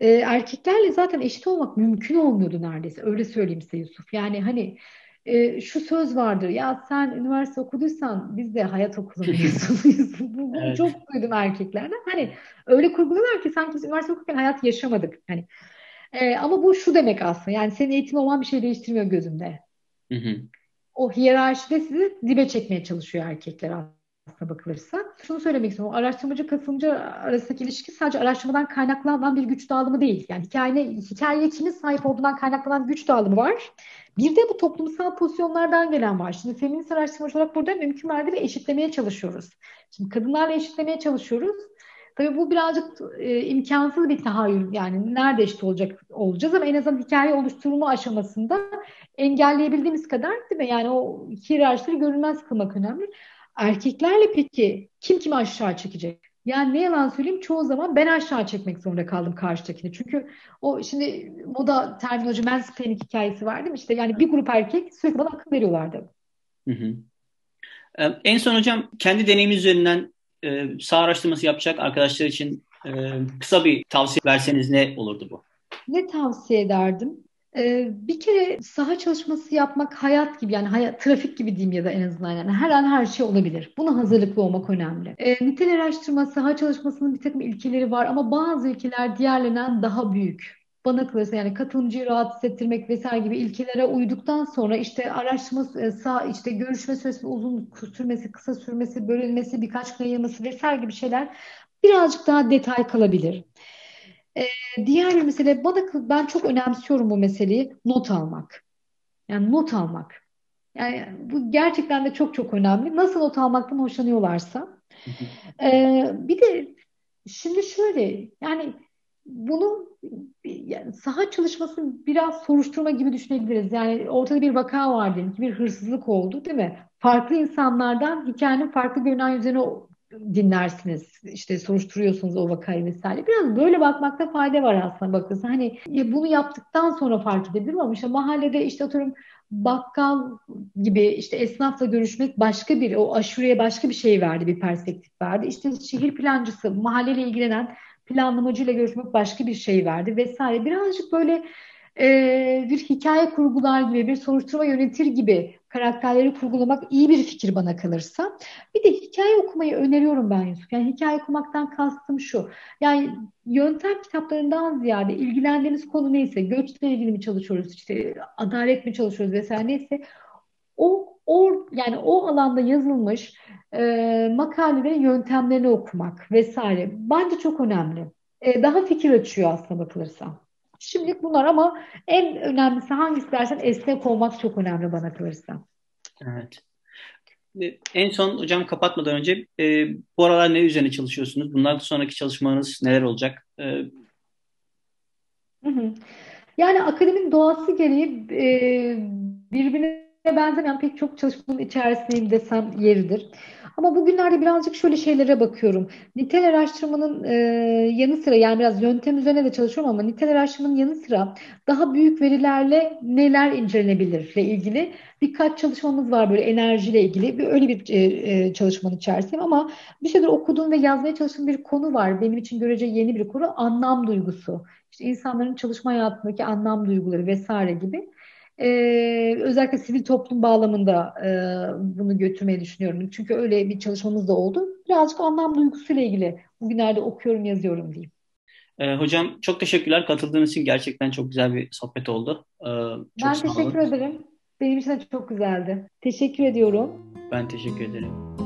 Ee, erkeklerle zaten eşit olmak mümkün olmuyordu neredeyse. Öyle söyleyeyim size Yusuf. Yani hani e, şu söz vardır ya sen üniversite okuduysan biz de hayat okulu mezunuyuz. Bunu evet. çok duydum erkeklerden. Hani öyle kurguluyorlar ki sanki biz üniversite okurken hayat yaşamadık. Hani e, ama bu şu demek aslında. Yani senin eğitim olman bir şey değiştirmiyor gözümde. Hı hı o hiyerarşide sizi dibe çekmeye çalışıyor erkekler aslında bakılırsa. Şunu söylemek istiyorum. Araştırmacı katılımcı arasındaki ilişki sadece araştırmadan kaynaklanan bir güç dağılımı değil. Yani hikayene, hikayeye kimin sahip olduğundan kaynaklanan güç dağılımı var. Bir de bu toplumsal pozisyonlardan gelen var. Şimdi feminist araştırmacı olarak burada mümkün mertebe eşitlemeye çalışıyoruz. Şimdi kadınlarla eşitlemeye çalışıyoruz. Tabii bu birazcık e, imkansız bir tahayyül yani nerede eşit olacak olacağız ama en azından hikaye oluşturma aşamasında engelleyebildiğimiz kadar değil mi? Yani o hiyerarşileri görünmez kılmak önemli. Erkeklerle peki kim kimi aşağı çekecek? Yani ne yalan söyleyeyim çoğu zaman ben aşağı çekmek zorunda kaldım karşıdakini. Çünkü o şimdi moda terminoloji mansplaining hikayesi var değil mi? İşte yani bir grup erkek sürekli bana akıl veriyorlardı. Hı hı. Ee, en son hocam kendi deneyimiz üzerinden e, sağ araştırması yapacak arkadaşlar için e, kısa bir tavsiye verseniz ne olurdu bu? Ne tavsiye ederdim? Ee, bir kere saha çalışması yapmak hayat gibi yani hayat, trafik gibi diyeyim ya da en azından yani her an her şey olabilir. Buna hazırlıklı olmak önemli. E, nitel araştırma, saha çalışmasının bir takım ilkeleri var ama bazı ilkeler diğerlerinden daha büyük. Bana kalırsa yani katılımcıyı rahat hissettirmek vesaire gibi ilkelere uyduktan sonra işte araştırma e, sağ işte görüşme süresi uzun sürmesi, kısa sürmesi, bölünmesi, birkaç gün yayılması vesaire gibi şeyler birazcık daha detay kalabilir. Ee, diğer bir mesele bana ben çok önemsiyorum bu meseleyi not almak. Yani not almak. Yani bu gerçekten de çok çok önemli. Nasıl not almaktan hoşlanıyorlarsa. Ee, bir de şimdi şöyle yani bunu yani saha çalışmasını biraz soruşturma gibi düşünebiliriz. Yani ortada bir vaka var diyelim ki bir hırsızlık oldu değil mi? Farklı insanlardan hikayenin farklı görünen yüzüne dinlersiniz. İşte soruşturuyorsunuz o vakayı vesaire. Biraz böyle bakmakta fayda var aslında bakılsa. Hani bunu yaptıktan sonra fark edebilirim ama işte mahallede işte atıyorum bakkal gibi işte esnafla görüşmek başka bir o aşureye başka bir şey verdi bir perspektif verdi. İşte şehir plancısı mahalleyle ilgilenen planlamacıyla görüşmek başka bir şey verdi vesaire. Birazcık böyle e, bir hikaye kurgular gibi, bir soruşturma yönetir gibi karakterleri kurgulamak iyi bir fikir bana kalırsa. Bir de hikaye okumayı öneriyorum ben Yusuf. Yani hikaye okumaktan kastım şu. Yani yöntem kitaplarından ziyade ilgilendiğiniz konu neyse, göçle ilgili mi çalışıyoruz, işte adalet mi çalışıyoruz vesaire neyse o o yani o alanda yazılmış e, makalelerin yöntemlerini okumak vesaire bence çok önemli. E, daha fikir açıyor aslında bakılırsa. Şimdilik bunlar ama en önemlisi hangisi dersen esnek olmak çok önemli bana kalırsa. Evet. En son hocam kapatmadan önce e, bu aralar ne üzerine çalışıyorsunuz? Bundan sonraki çalışmanız neler olacak? E... Hı hı. Yani akademinin doğası gereği e, birbirine benzemeyen pek çok çalışmanın içerisindeyim desem yeridir. Ama bugünlerde birazcık şöyle şeylere bakıyorum. Nitel araştırmanın e, yanı sıra yani biraz yöntem üzerine de çalışıyorum ama nitel araştırmanın yanı sıra daha büyük verilerle neler incelenebilir ile ilgili birkaç çalışmamız var böyle enerjiyle ilgili. Bir, öyle bir e, e, çalışmanın içerisindeyim ama bir şeyler okuduğum ve yazmaya çalıştığım bir konu var. Benim için görece yeni bir konu anlam duygusu. İşte insanların çalışma hayatındaki anlam duyguları vesaire gibi. Ee, özellikle sivil toplum bağlamında e, bunu götürmeyi düşünüyorum. Çünkü öyle bir çalışmamız da oldu. Birazcık anlam duygusuyla ilgili bugünlerde okuyorum, yazıyorum diyeyim. Ee, hocam çok teşekkürler. Katıldığınız için gerçekten çok güzel bir sohbet oldu. Ee, çok ben teşekkür olun. ederim. Benim için de çok güzeldi. Teşekkür ediyorum. Ben teşekkür ederim.